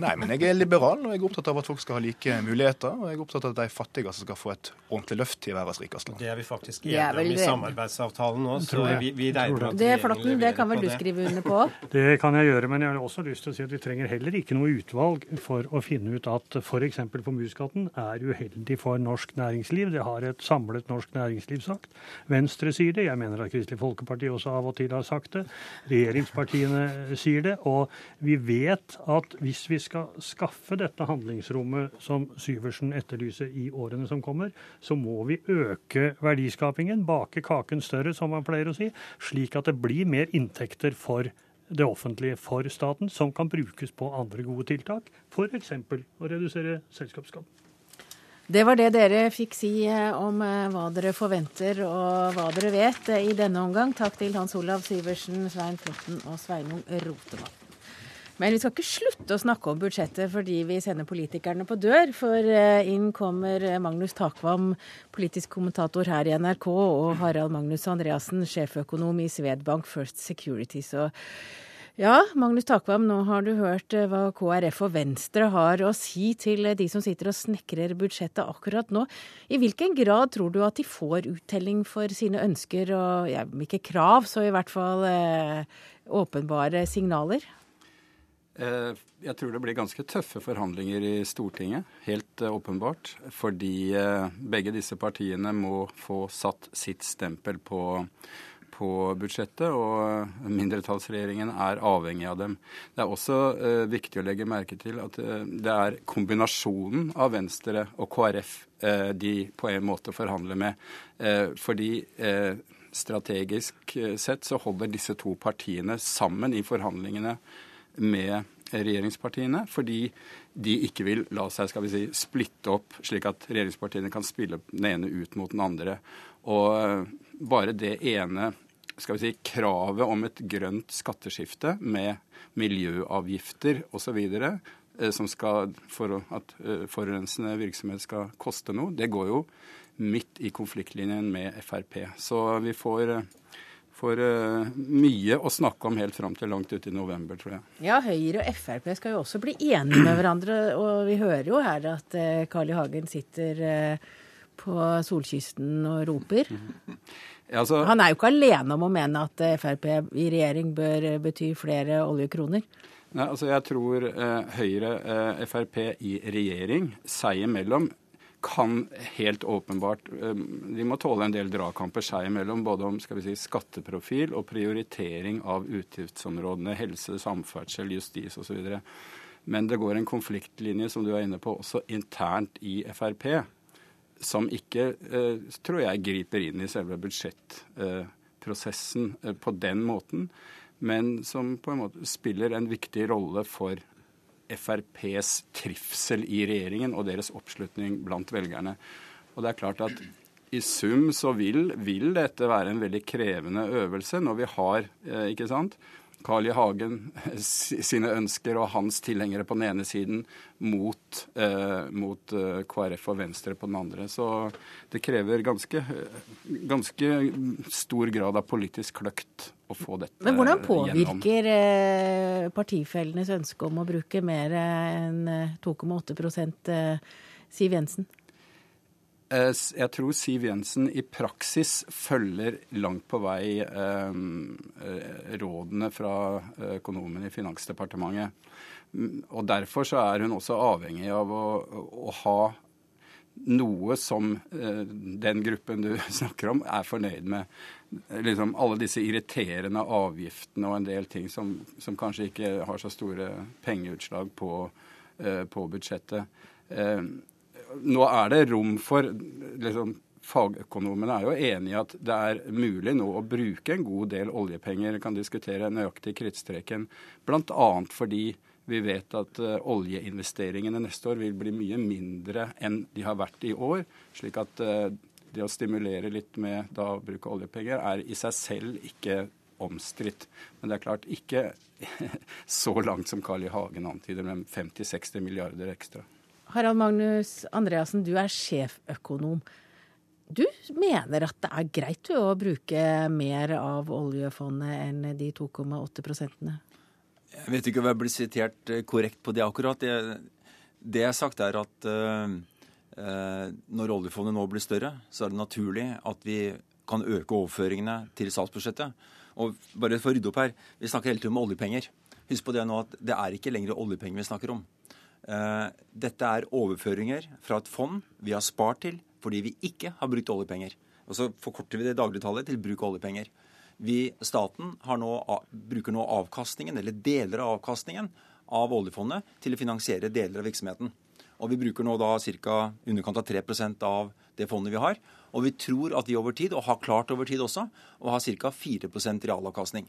Nei, men jeg er liberal, og jeg er opptatt av at folk skal ha like muligheter. Og jeg er opptatt av at de fattigste skal få et ordentlig løft i verdens rikeste land. Det er vi faktisk enige om i samarbeidsavtalen nå, så vi, vi regner med Det, Flåtten, det kan vel du skrive under på? Det kan jeg gjøre, men jeg har også lyst til å si at vi trenger heller ikke noe utvalg for å finne ut at f.eks. formuesskatten er uheldig for norsk næringsliv. Det har et samlet norsk næringsliv sagt. Venstre sier det. Jeg mener at Kristelig Folkeparti også av og til har sagt det. Regjeringspartiene sier det. Og vi vet at hvis vi skal skaffe dette handlingsrommet som Syversen etterlyser i årene som kommer, så må vi øke verdiskapingen, bake kaken større, som man pleier å si, slik at det blir mer inntekter for det offentlige for staten, som kan brukes på andre gode tiltak, f.eks. å redusere selskapsskatten. Det var det dere fikk si eh, om eh, hva dere forventer og hva dere vet eh, i denne omgang. Takk til Hans Olav Syversen, Svein Flåtten og Sveinung Rotevatn. Men vi skal ikke slutte å snakke om budsjettet fordi vi sender politikerne på dør. For inn kommer Magnus Takvam, politisk kommentator her i NRK, og Harald Magnus Andreassen, sjeføkonom i Svedbank First Securities. Og ja, Magnus Takvam, nå har du hørt eh, hva KrF og Venstre har å si til eh, de som sitter og snekrer budsjettet akkurat nå. I hvilken grad tror du at de får uttelling for sine ønsker og ja, ikke krav, så i hvert fall eh, åpenbare signaler? Eh, jeg tror det blir ganske tøffe forhandlinger i Stortinget, helt åpenbart. Fordi begge disse partiene må få satt sitt stempel på på budsjettet, og mindretallsregjeringen er avhengig av dem. Det er også eh, viktig å legge merke til at eh, det er kombinasjonen av Venstre og KrF eh, de på en måte forhandler med. Eh, fordi eh, strategisk eh, sett så holder disse to partiene sammen i forhandlingene med regjeringspartiene, fordi de ikke vil la seg skal vi si, splitte opp, slik at regjeringspartiene kan spille den ene ut mot den andre. Og bare det ene skal vi si, kravet om et grønt skatteskifte med miljøavgifter osv. Eh, som skal, for at eh, forurensende virksomhet skal koste noe, det går jo midt i konfliktlinjen med Frp. Så vi får, eh, får mye å snakke om helt fram til langt ut i november, tror jeg. Ja, Høyre og Frp skal jo også bli enige med hverandre. Og vi hører jo her at Carl I. Hagen sitter på solkysten og roper. Altså, Han er jo ikke alene om å mene at eh, Frp i regjering bør eh, bety flere oljekroner. Nei, altså Jeg tror eh, Høyre, eh, Frp i regjering seg imellom kan helt åpenbart De må tåle en del dragkamper seg imellom, både om skal vi si, skatteprofil og prioritering av utgiftsområdene helse, samferdsel, justis osv. Men det går en konfliktlinje, som du er inne på, også internt i Frp, som ikke, eh, tror jeg, griper inn i selve budsjettprosessen eh, på den måten, men som på en måte spiller en viktig rolle for FrPs trivsel i regjeringen og deres oppslutning blant velgerne. Og det er klart at i sum så vil, vil dette være en veldig krevende øvelse når vi har eh, ikke sant, Carl I. Hagen sine ønsker og hans tilhengere på den ene siden mot, eh, mot eh, KrF og Venstre på den andre. Så det krever ganske, ganske stor grad av politisk kløkt å få dette gjennom. Men hvordan påvirker eh, partifellenes ønske om å bruke mer enn 2,8 eh, Siv Jensen? Eh, Jeg tror Siv Jensen i praksis følger langt på vei eh, eh, rådene fra økonomen i Finansdepartementet. Og Derfor så er hun også avhengig av å, å ha noe som den gruppen du snakker om, er fornøyd med. Liksom alle disse irriterende avgiftene og en del ting som, som kanskje ikke har så store pengeutslag på, på budsjettet. Nå er det rom for liksom, Fagøkonomene er jo enige i at det er mulig nå å bruke en god del oljepenger. kan diskutere nøyaktig krittstreken. Bl.a. fordi vi vet at uh, oljeinvesteringene neste år vil bli mye mindre enn de har vært i år. Slik at uh, det å stimulere litt med da å bruke oljepenger er i seg selv ikke omstridt. Men det er klart ikke så langt som Carl I. Hagen antyder, med 50-60 milliarder ekstra. Harald Magnus Andreassen, du er sjeføkonom. Du mener at det er greit å bruke mer av oljefondet enn de 2,8 prosentene? Jeg vet ikke om jeg blir sitert eh, korrekt på det akkurat. Det, det jeg har sagt, er at uh, når oljefondet nå blir større, så er det naturlig at vi kan øke overføringene til statsbudsjettet. Og bare for å rydde opp her, Vi snakker hele tiden om oljepenger. Husk på det nå at det er ikke lenger oljepenger vi snakker om. Uh, dette er overføringer fra et fond vi har spart til fordi vi ikke har brukt oljepenger. Og så forkorter vi det dagligtallet til bruk av oljepenger. Vi, staten nå, bruker nå avkastningen, eller deler av avkastningen av oljefondet til å finansiere deler av virksomheten. Og Vi bruker nå da ca. underkant av 3% av det fondet vi har. Og vi tror at vi over tid, og har klart over tid også, å ha ca. 4% realavkastning.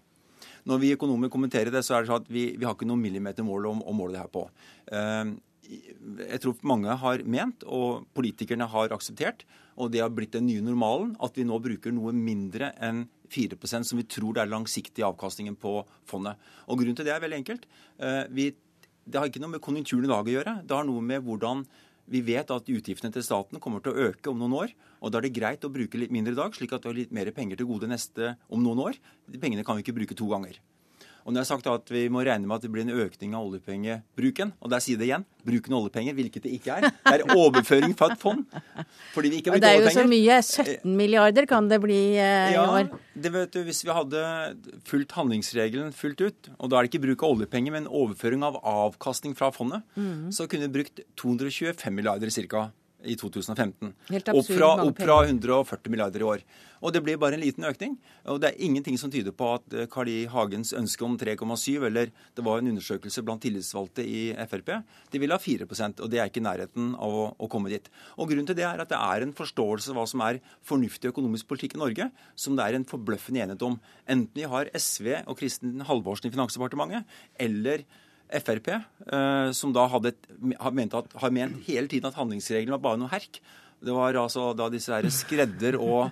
Når vi økonomer kommenterer det, så er det sånn at vi, vi har ikke noe millimetermål å, å måle det her på. Uh, jeg tror mange har ment, og politikerne har akseptert, og det har blitt den nye normalen, at vi nå bruker noe mindre enn 4% som vi tror det er langsiktig avkastningen på fondet. Og Grunnen til det er veldig enkelt. Vi, det har ikke noe med konjunkturen i dag å gjøre. Det har noe med hvordan vi vet at utgiftene til staten kommer til å øke om noen år. og Da er det greit å bruke litt mindre i dag, slik at vi har litt mer penger til gode neste om noen år. De pengene kan vi ikke bruke to ganger. Og når jeg har sagt at vi må regne med at det blir en økning av oljepengebruken, og der sier det igjen bruken av oljepenger, hvilket det ikke er. Det er overføring fra et fond. Fordi vi ikke har brukt oljepenger. Det er jo så mye. 17 milliarder kan det bli eh, ja, i år. Det vet du, Hvis vi hadde fulgt handlingsregelen fullt ut, og da er det ikke bruk av oljepenger, men overføring av avkastning fra fondet, mm. så kunne vi brukt 225 milliarder ca i 2015. Opp fra, opp fra 140 milliarder i år. Og det blir bare en liten økning. Og det er ingenting som tyder på at Carl I. Hagens ønske om 3,7, eller det var en undersøkelse blant tillitsvalgte i Frp, de vil ha 4% og det er ikke i nærheten av å, å, komme dit. Og Grunnen til det er at det er en forståelse av hva som er fornuftig økonomisk politikk i Norge, som det er en forbløffende enighet om. Enten vi har SV og Kristin Halvorsen i Finansdepartementet, eller Frp, eh, som da hadde har, ment at, har ment hele tiden at handlingsregelen var bare noe herk. Det var altså da disse her skredder- og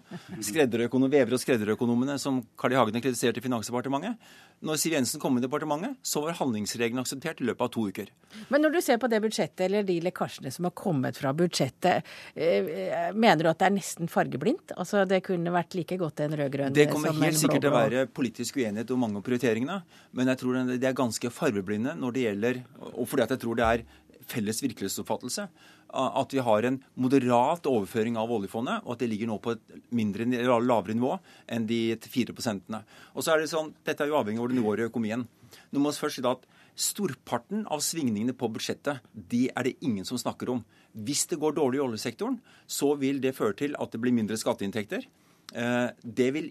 vever- og skredderøkonomene som Carl I. Hagen kritiserte i Finansdepartementet. Når Siv Jensen kom i departementet, så var handlingsregelen akseptert i løpet av to uker. Men når du ser på det budsjettet, eller de lekkasjene som har kommet fra budsjettet, eh, mener du at det er nesten fargeblindt? Altså det kunne vært like godt en rød-grønn? Det kommer helt sikkert til å være politisk uenighet om mange av prioriteringene, men jeg tror det er ganske fargeblinde når det gjelder Og fordi at jeg tror det er felles virkelighetsoppfattelse at vi har en moderat overføring av oljefondet, og at det ligger nå på et mindre, lavere nivå enn de 4% Og så er det sånn, Dette er jo avhengig av hvor det går i økonomien. Nå må vi først si at Storparten av svingningene på budsjettet det er det ingen som snakker om. Hvis det går dårlig i oljesektoren, så vil det føre til at det blir mindre skatteinntekter. Eh, det vil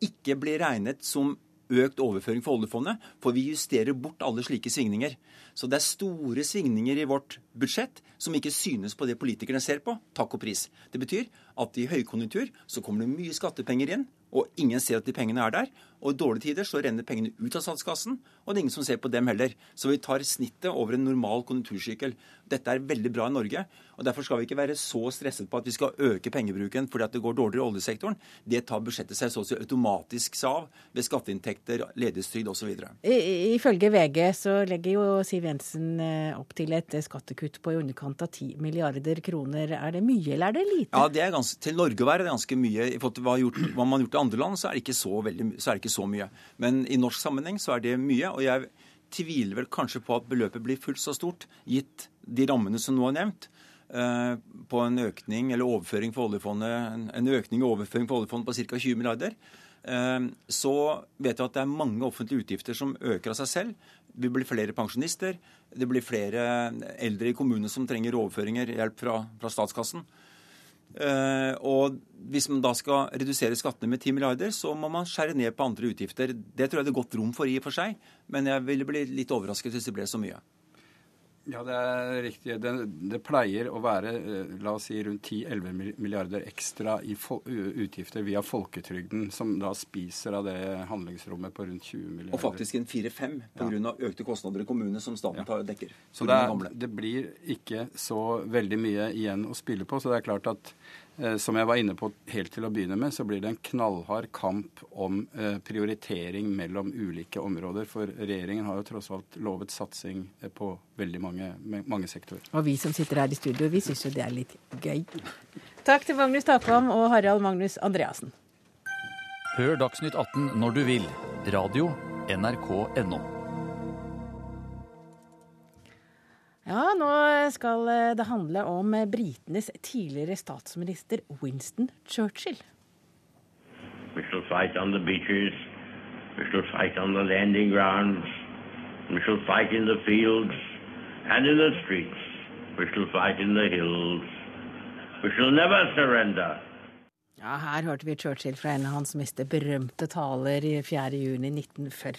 ikke bli regnet som økt overføring for oljefondet, for vi justerer bort alle slike svingninger. Så det er store svingninger i vårt budsjett som ikke synes på det politikerne ser på. Takk og pris. Det betyr at i høykonjunktur så kommer det mye skattepenger inn, og ingen ser at de pengene er der. Og i dårlige tider så renner pengene ut av statskassen, og det er ingen som ser på dem heller. Så vi tar snittet over en normal konjunktursykkel. Dette er veldig bra i Norge. og Derfor skal vi ikke være så stresset på at vi skal øke pengebruken fordi at det går dårligere i oljesektoren. Det tar budsjettet seg så å si automatisk seg av ved skatteinntekter, ledighetstrygd osv. Ifølge VG så legger jo Siv Jensen eh, opp til et skattekutt på i underkant av 10 milliarder kroner. Er det mye, eller er det lite? Ja, det er ganske, Til Norge å være det ganske mye. I forhold til hva, hva man har gjort i andre land, så er, det ikke så veldig, så er det ikke så mye. Men i norsk sammenheng så er det mye. og jeg tviler vel kanskje på at beløpet blir fullt så stort, gitt de rammene som nå er nevnt, eh, på en økning eller overføring for oljefondet, en økning i overføring for oljefondet på ca. 20 milliarder. Eh, så vet vi at det er mange offentlige utgifter som øker av seg selv. Det blir flere pensjonister. Det blir flere eldre i kommunene som trenger overføringer, hjelp fra, fra statskassen. Uh, og hvis man da skal redusere skattene med 10 milliarder, så må man skjære ned på andre utgifter. Det tror jeg det er godt rom for i og for seg, men jeg ville bli litt overrasket hvis det ble så mye. Ja, det er riktig. Det, det pleier å være eh, la oss si, rundt 10-11 milliarder ekstra i utgifter via folketrygden, som da spiser av det handlingsrommet på rundt 20 milliarder. Og faktisk en 4-5 pga. Ja. økte kostnader i kommunene som staten ja. dekker. Så det, er, det blir ikke så veldig mye igjen å spille på. Så det er klart at som jeg var inne på helt til å begynne med, så blir det en knallhard kamp om eh, prioritering mellom ulike områder. For regjeringen har jo tross alt lovet satsing eh, på veldig mange, mange sektorer. Og vi som sitter her i studio, vi syns jo det er litt gøy. Takk til Magnus Takvam og Harald Magnus Andreassen. Hør Dagsnytt 18 når du vil. Radio NRK.no. Ja, nå skal eh, det handle om eh, britenes tidligere statsminister Winston Churchill. We shall fight on the beaches. We shall fight on the landing grounds. We shall fight in the fields and in the streets. We shall fight in the hills. We shall never surrender. Ja, her hørte vi Churchill fra en av hans mest berømte taler i 4.6.1940.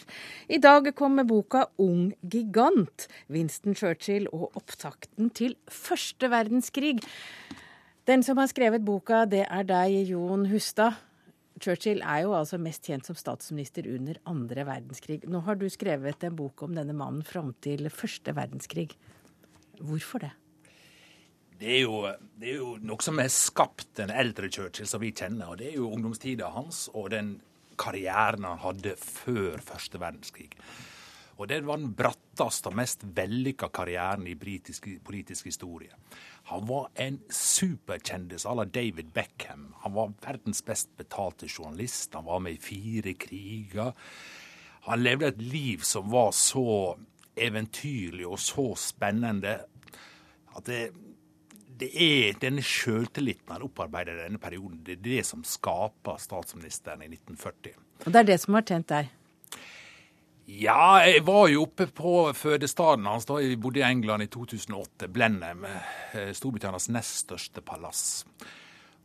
I dag kom boka 'Ung gigant', Winston Churchill og opptakten til første verdenskrig. Den som har skrevet boka, det er deg, Jon Hustad. Churchill er jo altså mest kjent som statsminister under andre verdenskrig. Nå har du skrevet en bok om denne mannen fram til første verdenskrig. Hvorfor det? Det er, jo, jo noe som har skapt den eldre Churchill som vi kjenner. og Det er jo ungdomstida hans og den karrieren han hadde før første verdenskrig. Og Det var den bratteste og mest vellykka karrieren i britisk politisk historie. Han var en superkjendis à la David Beckham. Han var verdens best betalte journalist. Han var med i fire kriger. Han levde et liv som var så eventyrlig og så spennende at det, det er denne sjøltilliten han opparbeider i denne perioden, det er det som skaper statsministeren i 1940. Og det er det som har tjent deg? Ja, jeg var jo oppe på fødestedet hans da jeg bodde i England i 2008, Blenheim, eh, Storbritannias nest største palass.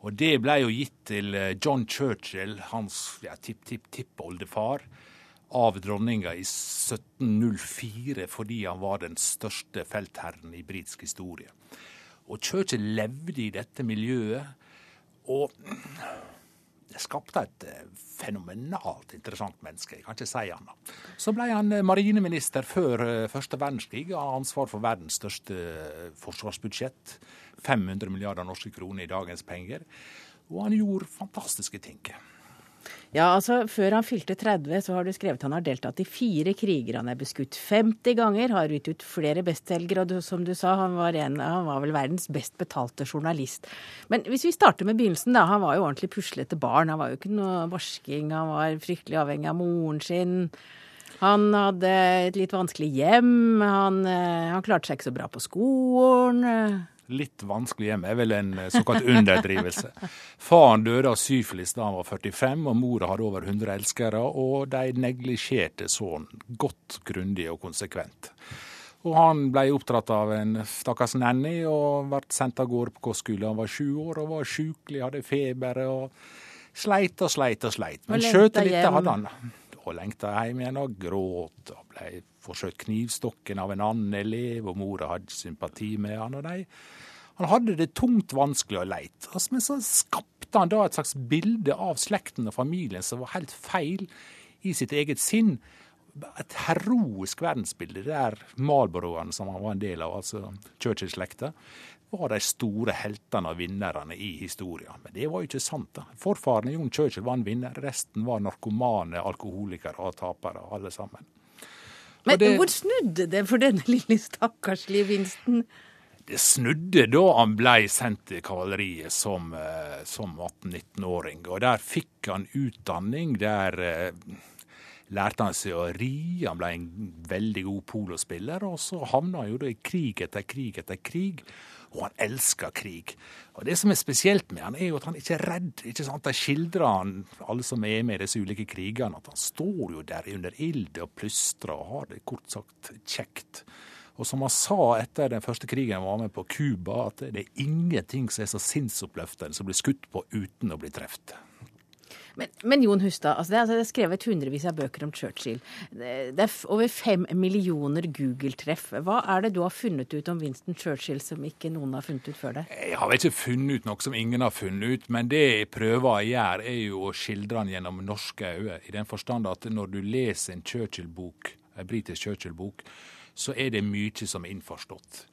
Og det ble jo gitt til eh, John Churchill, hans ja, tipp-tipp-tippoldefar, av dronninga i 1704 fordi han var den største feltherren i britisk historie. Og Churchill levde i dette miljøet. Og det skapte et eh, fenomenalt interessant menneske. Jeg kan ikke si annet. Så ble han eh, marineminister før eh, første verdenskrig og har ansvar for verdens største forsvarsbudsjett. 500 milliarder norske kroner i dagens penger. Og han gjorde fantastiske ting. Ja, altså Før han fylte 30, så har du skrevet han har deltatt i fire kriger. Han er beskutt 50 ganger, har gitt ut flere bestselgere, og som du sa, han var, en, han var vel verdens best betalte journalist. Men hvis vi starter med begynnelsen, da. Han var jo ordentlig puslete barn. Han var jo ikke noe varsking, han var fryktelig avhengig av moren sin. Han hadde et litt vanskelig hjem. Han, eh, han klarte seg ikke så bra på skolen. Litt vanskelig hjem er vel en eh, såkalt underdrivelse. Faren døde av syfilis da han var 45, og mora hadde over 100 elskere, og de neglisjerte sønnen godt, grundig og konsekvent. Og han ble oppdratt av en stakkars nanny og ble sendt av gårde på kostskole. Han var sju år og var sjukelig, hadde feber og sleit og sleit og sleit. Men skjøtelite hadde han. Og lengta hjem igjen og gråt og ble forsøkt knivstokken av en annen elev, og mora hadde sympati med han. og de han hadde det tungt, vanskelig og leit. Men så skapte han da et slags bilde av slekten og familien som var helt feil i sitt eget sinn. Et heroisk verdensbilde der Marlboroene, som han var en del av, altså Churchill-slekta, var de store heltene og vinnerne i historien. Men det var jo ikke sant. da. Forfaren Jon Churchill var en vinner, resten var narkomane, alkoholikere og tapere, alle sammen. Men det, hvor snudde det for denne lille stakkarslige Winston? Det snudde da han ble sendt til kavaleriet som, eh, som 18-19-åring. Og der fikk han utdanning. Der eh, lærte han seg å ri. Han ble en veldig god polospiller. Og så havna han jo da i krig etter krig etter krig. Og han elsker krig. Og Det som er spesielt med han, er jo at han ikke er redd. ikke sant? De skildrer han, alle som er med i disse ulike krigene, at han står jo der under ilden og plystrer og har det kort sagt kjekt. Og som han sa etter den første krigen han var med på Cuba, at det er ingenting som er så sinnsoppløftende som blir skutt på uten å bli truffet. Men, men, Jon Hustad, altså det, altså det, er, skrevet hundrevis av bøker om Churchill. Det er over fem millioner Google-treff. Hva er det du har funnet ut om Winston Churchill som ikke noen har funnet ut før deg? Jeg har ikke funnet ut noe som ingen har funnet ut, men det jeg prøver å gjøre, er jo å skildre han gjennom norske øyne. I den forstand at når du leser en Churchill-bok, en britisk Churchill-bok, så er det mye som er innforstått.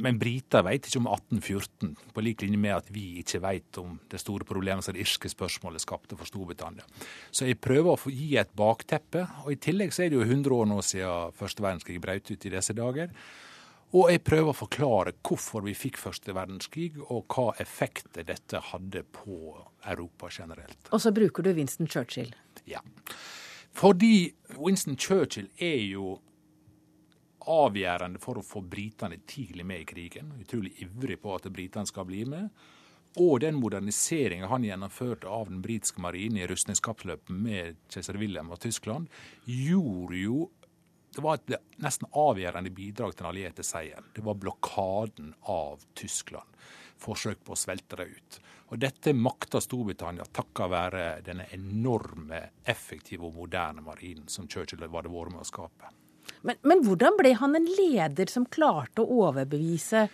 Men briter vet ikke om 1814, på lik linje med at vi ikke vet om det store problemet som det irske spørsmålet skapte for Storbritannia. Så jeg prøver å gi et bakteppe. Og i tillegg så er det jo 100 år nå siden første verdenskrig brøt ut i disse dager. Og jeg prøver å forklare hvorfor vi fikk første verdenskrig, og hva effekter dette hadde på Europa generelt. Og så bruker du Winston Churchill. Ja. Fordi Winston Churchill er jo avgjørende for å få britene tidlig med i krigen. Utrolig ivrig på at britene skal bli med. Og den moderniseringa han gjennomførte av den britiske marinen i rustningskappløpet med keiser Wilhelm og Tyskland, gjorde jo Det var et nesten avgjørende bidrag til den allierte seieren. Det var blokaden av Tyskland. Forsøk på å svelte det ut. Og dette makta Storbritannia takket være denne enorme, effektive og moderne marinen som Churchill hadde vært med å skape. Men, men, hvordan ble han en leder som klarte å overbevise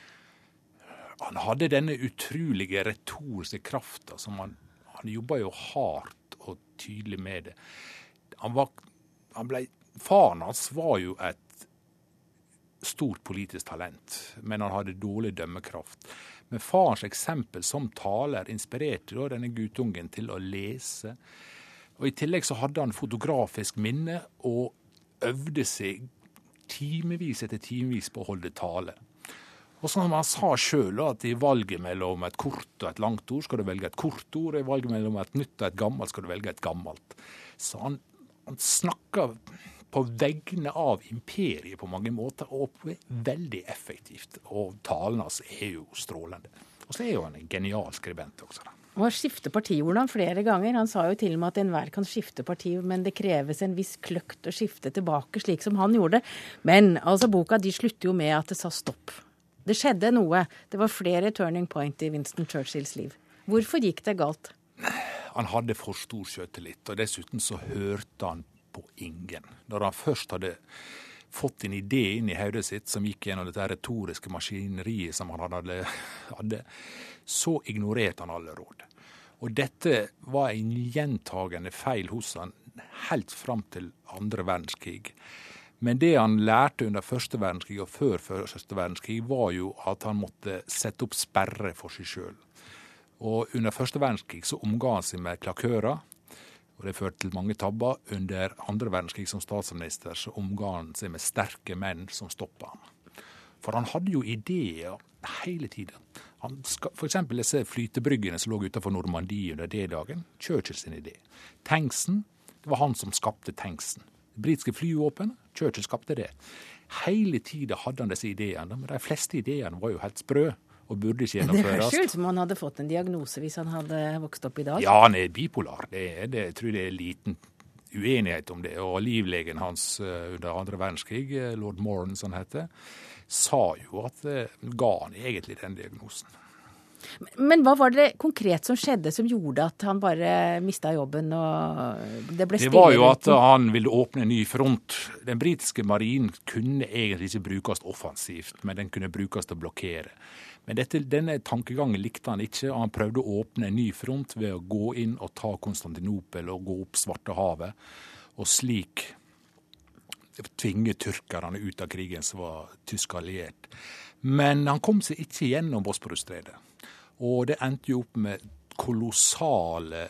Han hadde denne utrolige retoriske krafta som han Han jobba jo hardt og tydelig med det. Han var, han ble, faren hans var jo et stort politisk talent, men han hadde dårlig dømmekraft. Men farens eksempel som taler inspirerte da denne guttungen til å lese. Og I tillegg så hadde han fotografisk minne og øvde seg timevis etter timevis på å holde tale. Og som han sa sjøl, at i valget mellom et kort og et langt ord, skal du velge et kort ord. I valget mellom et nytt og et gammelt, skal du velge et gammelt. Så han, han snakka på vegne av imperiet på mange måter, og veldig effektivt. Og talen hans er jo strålende. Og så er jo han en genial skribent også. da. Og har skiftet partiordene flere ganger. Han sa jo til og med at enhver kan skifte parti, men det kreves en viss kløkt å skifte tilbake, slik som han gjorde. Men altså, boka de slutter jo med at det sa stopp. Det skjedde noe. Det var flere turning point i Winston Churchills liv. Hvorfor gikk det galt? Han hadde for stor sjøltillit, og dessuten så hørte han på ingen. Når han først hadde fått en idé inn i hodet sitt som gikk gjennom dette retoriske maskineriet som han hadde, så ignorerte han alle råd. Og dette var en gjentagende feil hos han helt fram til andre verdenskrig. Men det han lærte under første verdenskrig og før første verdenskrig, var jo at han måtte sette opp sperre for seg sjøl. Og under første verdenskrig så omga han seg med klakører og Det førte til mange tabber. Under andre verdenskrig som statsminister så omga han seg med sterke menn som stoppa ham. For han hadde jo ideer hele tiden. F.eks. disse flytebryggene som lå utenfor Normandie under D-dagen. Churchill sin idé. Tanksen, det var han som skapte tanksen. britiske flyvåpen. Churchill skapte det. Hele tida hadde han disse ideene, men de fleste ideene var jo helt sprø og burde ikke Det gjennomføres. høres ut som han hadde fått en diagnose hvis han hadde vokst opp i dag. Ja, han er bipolar. Det, det, jeg tror det er liten uenighet om det. Og livlegen hans eh, under andre verdenskrig, eh, lord Moran som han heter, sa jo at eh, ga han egentlig den diagnosen. Men hva var det konkret som skjedde som gjorde at han bare mista jobben og det ble Det var jo at han ville åpne en ny front. Den britiske marinen kunne egentlig ikke brukes offensivt, men den kunne brukes til å blokkere. Men dette, denne tankegangen likte han ikke, og han prøvde å åpne en ny front ved å gå inn og ta Konstantinopel og gå opp Svartehavet, og slik tvinge tyrkerne ut av krigen som var tysk alliert. Men han kom seg ikke gjennom Bosporusstredet. Og det endte jo opp med kolossale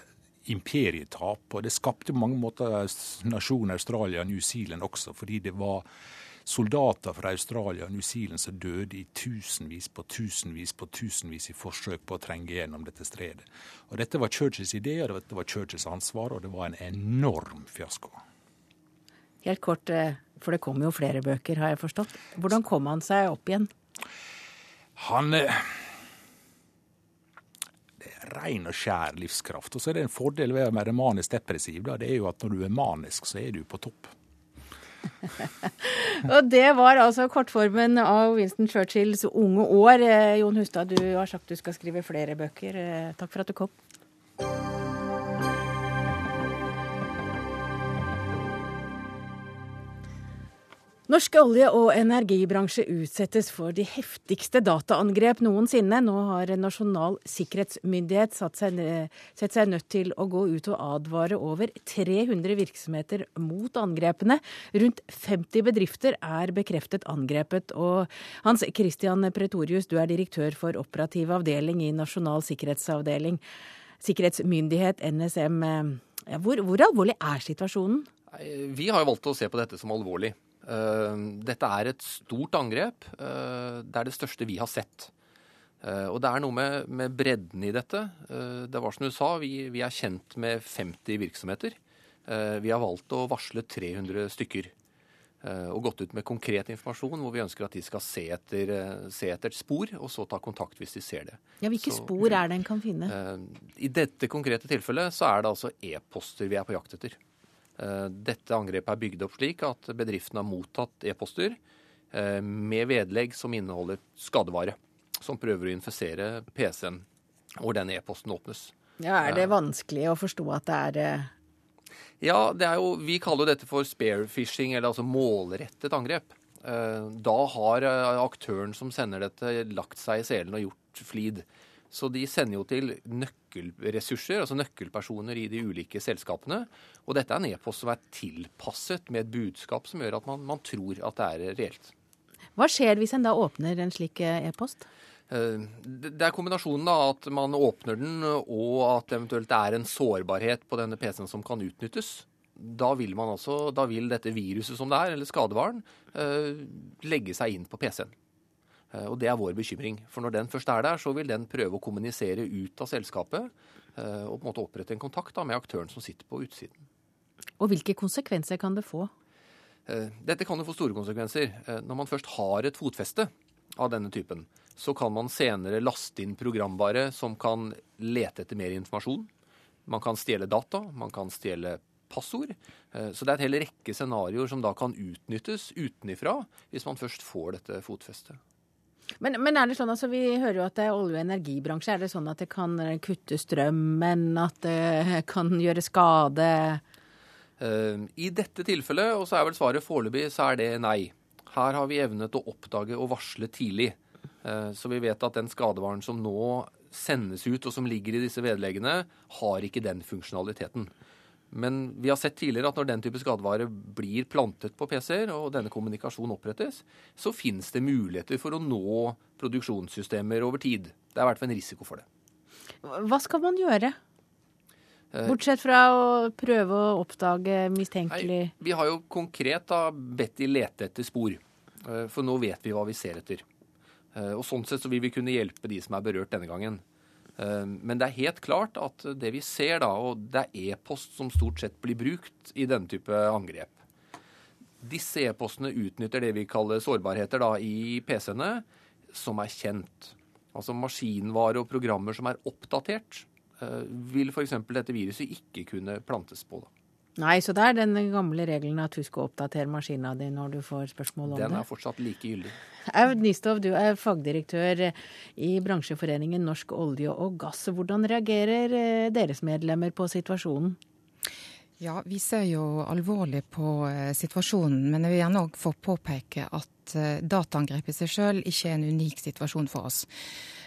imperietap. Og det skapte på mange måter nasjonen Australia og New Zealand også, fordi det var soldater fra Australia og New Zealand som døde i tusenvis på tusenvis på tusenvis i forsøk på å trenge gjennom dette stredet. Og dette var Churchills idé, og dette var Churchills ansvar, og det var en enorm fiasko. Helt kort, eh, for det kommer jo flere bøker, har jeg forstått. Hvordan kom han seg opp igjen? Han eh, ren og skjær livskraft. Og så er det en fordel ved å være manisk depressiv. Da. Det er jo at når du er manisk, så er du på topp. Og det var altså kortformen av Winston Churchills unge år. Eh, Jon Hustad, du har sagt du skal skrive flere bøker. Eh, Takk for at du kom. Norsk olje- og energibransje utsettes for de heftigste dataangrep noensinne. Nå har Nasjonal sikkerhetsmyndighet seg, sett seg nødt til å gå ut og advare over 300 virksomheter mot angrepene. Rundt 50 bedrifter er bekreftet angrepet. Og Hans Christian Pretorius, du er direktør for operativ avdeling i Nasjonal sikkerhetsavdeling. Sikkerhetsmyndighet, NSM. Hvor, hvor alvorlig er situasjonen? Vi har valgt å se på dette som alvorlig. Eh, Dette er et stort angrep. Eh, Det er det største vi har sett. Eh, Og det er noe med, med bredden i dette. Det var som du sa, vi, vi er kjent med 50 virksomheter. Vi har valgt å varsle 300 stykker. Og gått ut med konkret informasjon hvor vi ønsker at de skal se etter, se etter et spor, og så ta kontakt hvis de ser det. Ja, Hvilke Så- spor er det en kan finne? I dette konkrete tilfellet så er det altså e-poster vi er på jakt etter. Eh, Dette angrepet er bygd opp slik at bedriften har mottatt e-poster eh, med vedlegg som inneholder skadevare, som prøver å infisere PC-en hvor den e-posten åpnes. Ja, Er det vanskelig å forstå at det er eh, Ja, det er jo, vi kaller jo dette for sparefishing, eller altså målrettet angrep. Eh, Da har eh, aktøren som sender dette, lagt seg i selen og gjort flid. Så de sender jo til nøkkelressurser, altså nøkkelpersoner i de ulike selskapene. Og dette er en e-post som er tilpasset med et budskap som gjør at man, man tror at det er reelt. Hva skjer hvis en da åpner en slik eh, e-post? Eh, Det det er kombinasjonen da, at man åpner den, og at det eventuelt er en sårbarhet på denne PC-en som kan utnyttes. Da vil, man altså, da vil dette viruset som det er, eller skadevaren, eh, legge seg inn på PC-en. Eh, Og det er vår bekymring. For når den først er der, så vil den prøve å kommunisere ut av selskapet eh, og på en måte opprette en kontakt da, med aktøren som sitter på utsiden. Og hvilke konsekvenser kan det få? Eh, Dette kan jo få store konsekvenser. Når man først har et fotfeste av denne typen, så kan man senere laste inn programvare som kan lete etter mer informasjon. Man kan stjele data, man kan stjele passord. Så det er et hel rekke scenarioer som da kan utnyttes utenifra, hvis man først får dette fotfestet. Men, men er det sånn, altså vi hører jo at det er olje- og energibransje. Er det sånn at det kan kutte strømmen, at det kan gjøre skade? Eh, I dette tilfellet, og så er vel svaret foreløpig, så er det nei. Her har vi evnet å oppdage og varsle tidlig. Eh, Så vi vet at den skadevaren som nå sendes ut, og som ligger i disse vedleggene, har ikke den funksjonaliteten. Men vi har sett tidligere at når den type skadevare blir plantet på PC-er, og denne kommunikasjonen opprettes, så finnes det muligheter for å nå produksjonssystemer over tid. Det er i hvert fall en risiko for det. Hva skal man gjøre? Eh, Bortsett fra å prøve å oppdage mistenkelig Vi har jo konkret da bedt de lete etter spor, eh, for nå vet vi hva vi ser etter. Eh, Og Sånn sett så vil vi kunne hjelpe de som er berørt denne gangen. Eh, Men det er helt klart at det vi ser da, og det er e-post som stort sett blir brukt i denne type angrep. Disse e-postene utnytter det vi kaller sårbarheter da, i PC-ene, som er kjent. Altså maskinvare og programmer som er oppdatert, eh, vil f.eks. dette viruset ikke kunne plantes på. da. Nei, så det er den gamle regelen at husk å oppdatere maskina di når du får spørsmål om Den det. er fortsatt like gyldig. Aud Nistov, du er fagdirektør i bransjeforeningen Norsk olje og gass. Hvordan reagerer eh, deres medlemmer på situasjonen? Ja, Vi ser jo alvorlig på eh, situasjonen, men jeg vil gjerne òg få påpeke at eh, dataangrep i seg sjøl ikke er en unik situasjon for oss.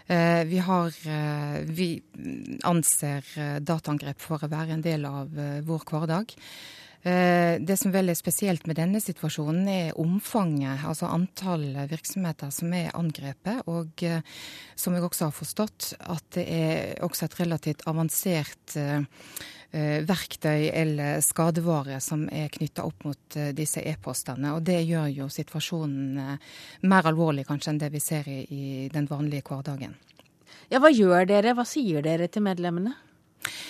Eh, vi, har, eh, vi anser eh, dataangrep for å være en del av vår hverdag. Det som vel er spesielt med denne situasjonen, er omfanget, altså antall virksomheter som er angrepet. Og som jeg også har forstått, at det er også et relativt avansert verktøy eller skadevare som er knytta opp mot eh, disse e-postene. Og det gjør jo situasjonen eh, mer alvorlig kanskje enn det vi ser i, i den vanlige hverdagen. Ja, hva gjør dere? Hva sier dere til medlemmene?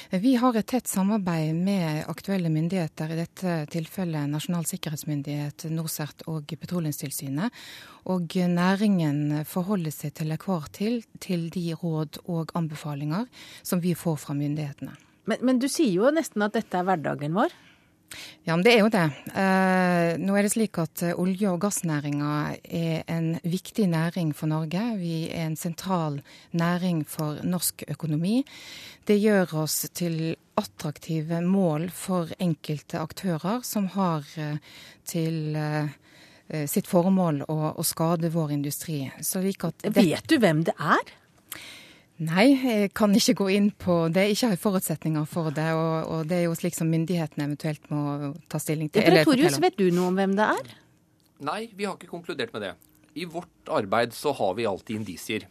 Vi har et tett samarbeid med aktuelle myndigheter, i dette tilfellet Nasjonal sikkerhetsmyndighet, NorCERT og Petroleumstilsynet. Og næringen forholder seg til enhver til til de råd og anbefalinger som vi får fra myndighetene. Men, men du sier jo nesten at dette er hverdagen vår. Ja, men det er jo det. Eh, nå er det slik at eh, olje- og gassnæringa er en viktig næring for Norge. Vi er en sentral næring for norsk økonomi. Det gjør oss til attraktive mål for enkelte aktører som har eh, til eh, sitt formål å, å skade vår industri. Vet du hvem det er? Nei, jeg kan ikke gå inn på det. Jeg har forutsetninger for det. Og, og det er jo slik som myndighetene eventuelt må ta stilling til. eller Pretorius, vet du noe om hvem det er? Nei, vi har ikke konkludert med det. I vårt arbeid så har vi alltid indisier.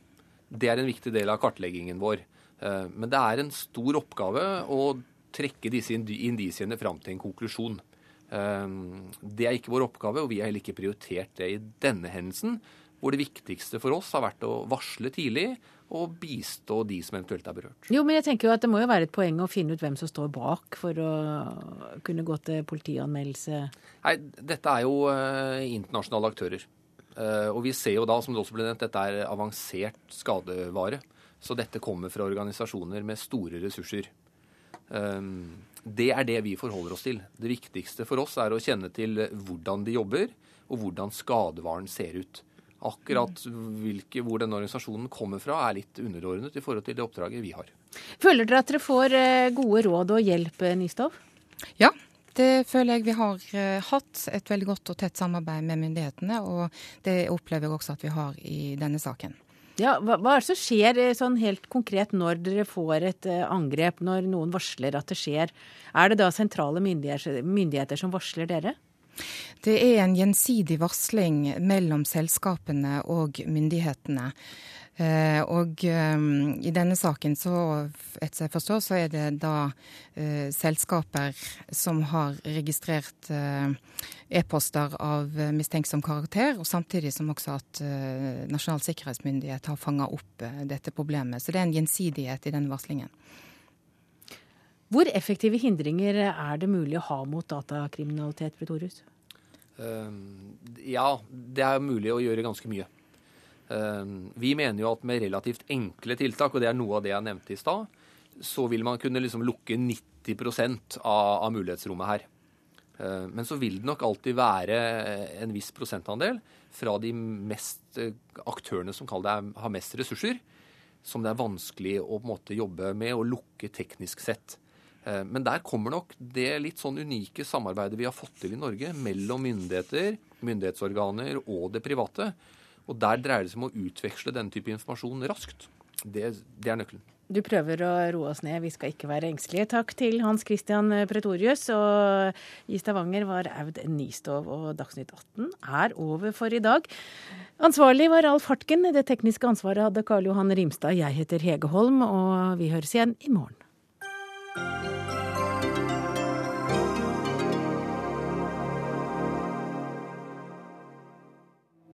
Det er en viktig del av kartleggingen vår. Eh, Men det er en stor oppgave å trekke disse indi- indisiene fram til en konklusjon. Eh, Det er ikke vår oppgave, og vi har heller ikke prioritert det i denne hendelsen, hvor det viktigste for oss har vært å varsle tidlig og bistå de som eventuelt er berørt. Jo, men jeg tenker jo at det må jo være et poeng å finne ut hvem som står bak, for å kunne gå til politianmeldelse. Nei, dette er jo uh, internasjonale aktører. Uh, og vi ser jo da, som det også ble nevnt, dette er avansert skadevare. Så dette kommer fra organisasjoner med store ressurser. Um, det er det vi forholder oss til. Det viktigste for oss er å kjenne til hvordan de jobber, og hvordan skadevaren ser ut. Akkurat hvilke, hvor denne organisasjonen kommer fra, er litt underordnet i forhold til det oppdraget vi har. Føler dere at dere får eh, gode råd og hjelp, Nystov? Ja, det føler jeg vi har eh, hatt et veldig godt og tett samarbeid med myndighetene. Og det opplever jeg også at vi har i denne saken. Ja, hva, hva er det som skjer eh, sånn helt konkret når dere får et eh, angrep, når noen varsler at det skjer? Er det da sentrale myndigheter, myndigheter som varsler dere? Det er en gjensidig varsling mellom selskapene og myndighetene. Eh, og eh, i denne saken, så, etter jeg forstår, så er det da eh, selskaper som har registrert e-poster av mistenksom karakter, og samtidig som også at Nasjonal sikkerhetsmyndighet har fanga opp dette problemet. Så det er en gjensidighet i denne varslingen. Hvor effektive hindringer er det mulig å ha mot datakriminalitet, Pretorius? Eh, ja, det er mulig å gjøre ganske mye. Eh, Vi mener jo at med relativt enkle tiltak, og det er noe av det jeg nevnte i stad, så vil man kunne liksom lukke 90 av, av mulighetsrommet her. Uh, Men så vil det nok alltid være en viss prosentandel fra de mest eh, aktørene som det, har mest ressurser, som det er vanskelig å på en måte jobbe med å lukke teknisk sett. Eh, Men der kommer nok det litt sånn unike samarbeidet vi har fått til i Norge mellom myndigheter, myndighetsorganer og det private. Og der dreier det seg om å utveksle denne type informasjon raskt. Det, det er nøkkelen. Du prøver å roe oss ned, vi skal ikke være engstelige. Takk til Hans Christian Pretorius. Og i Stavanger var Aud Nistov, og Dagsnytt 18 er over for i dag. Ansvarlig var Alf Hartgen. Det tekniske ansvaret hadde Karl Johan Rimstad. Jeg heter Hege Holm, og vi høres igjen i morgen.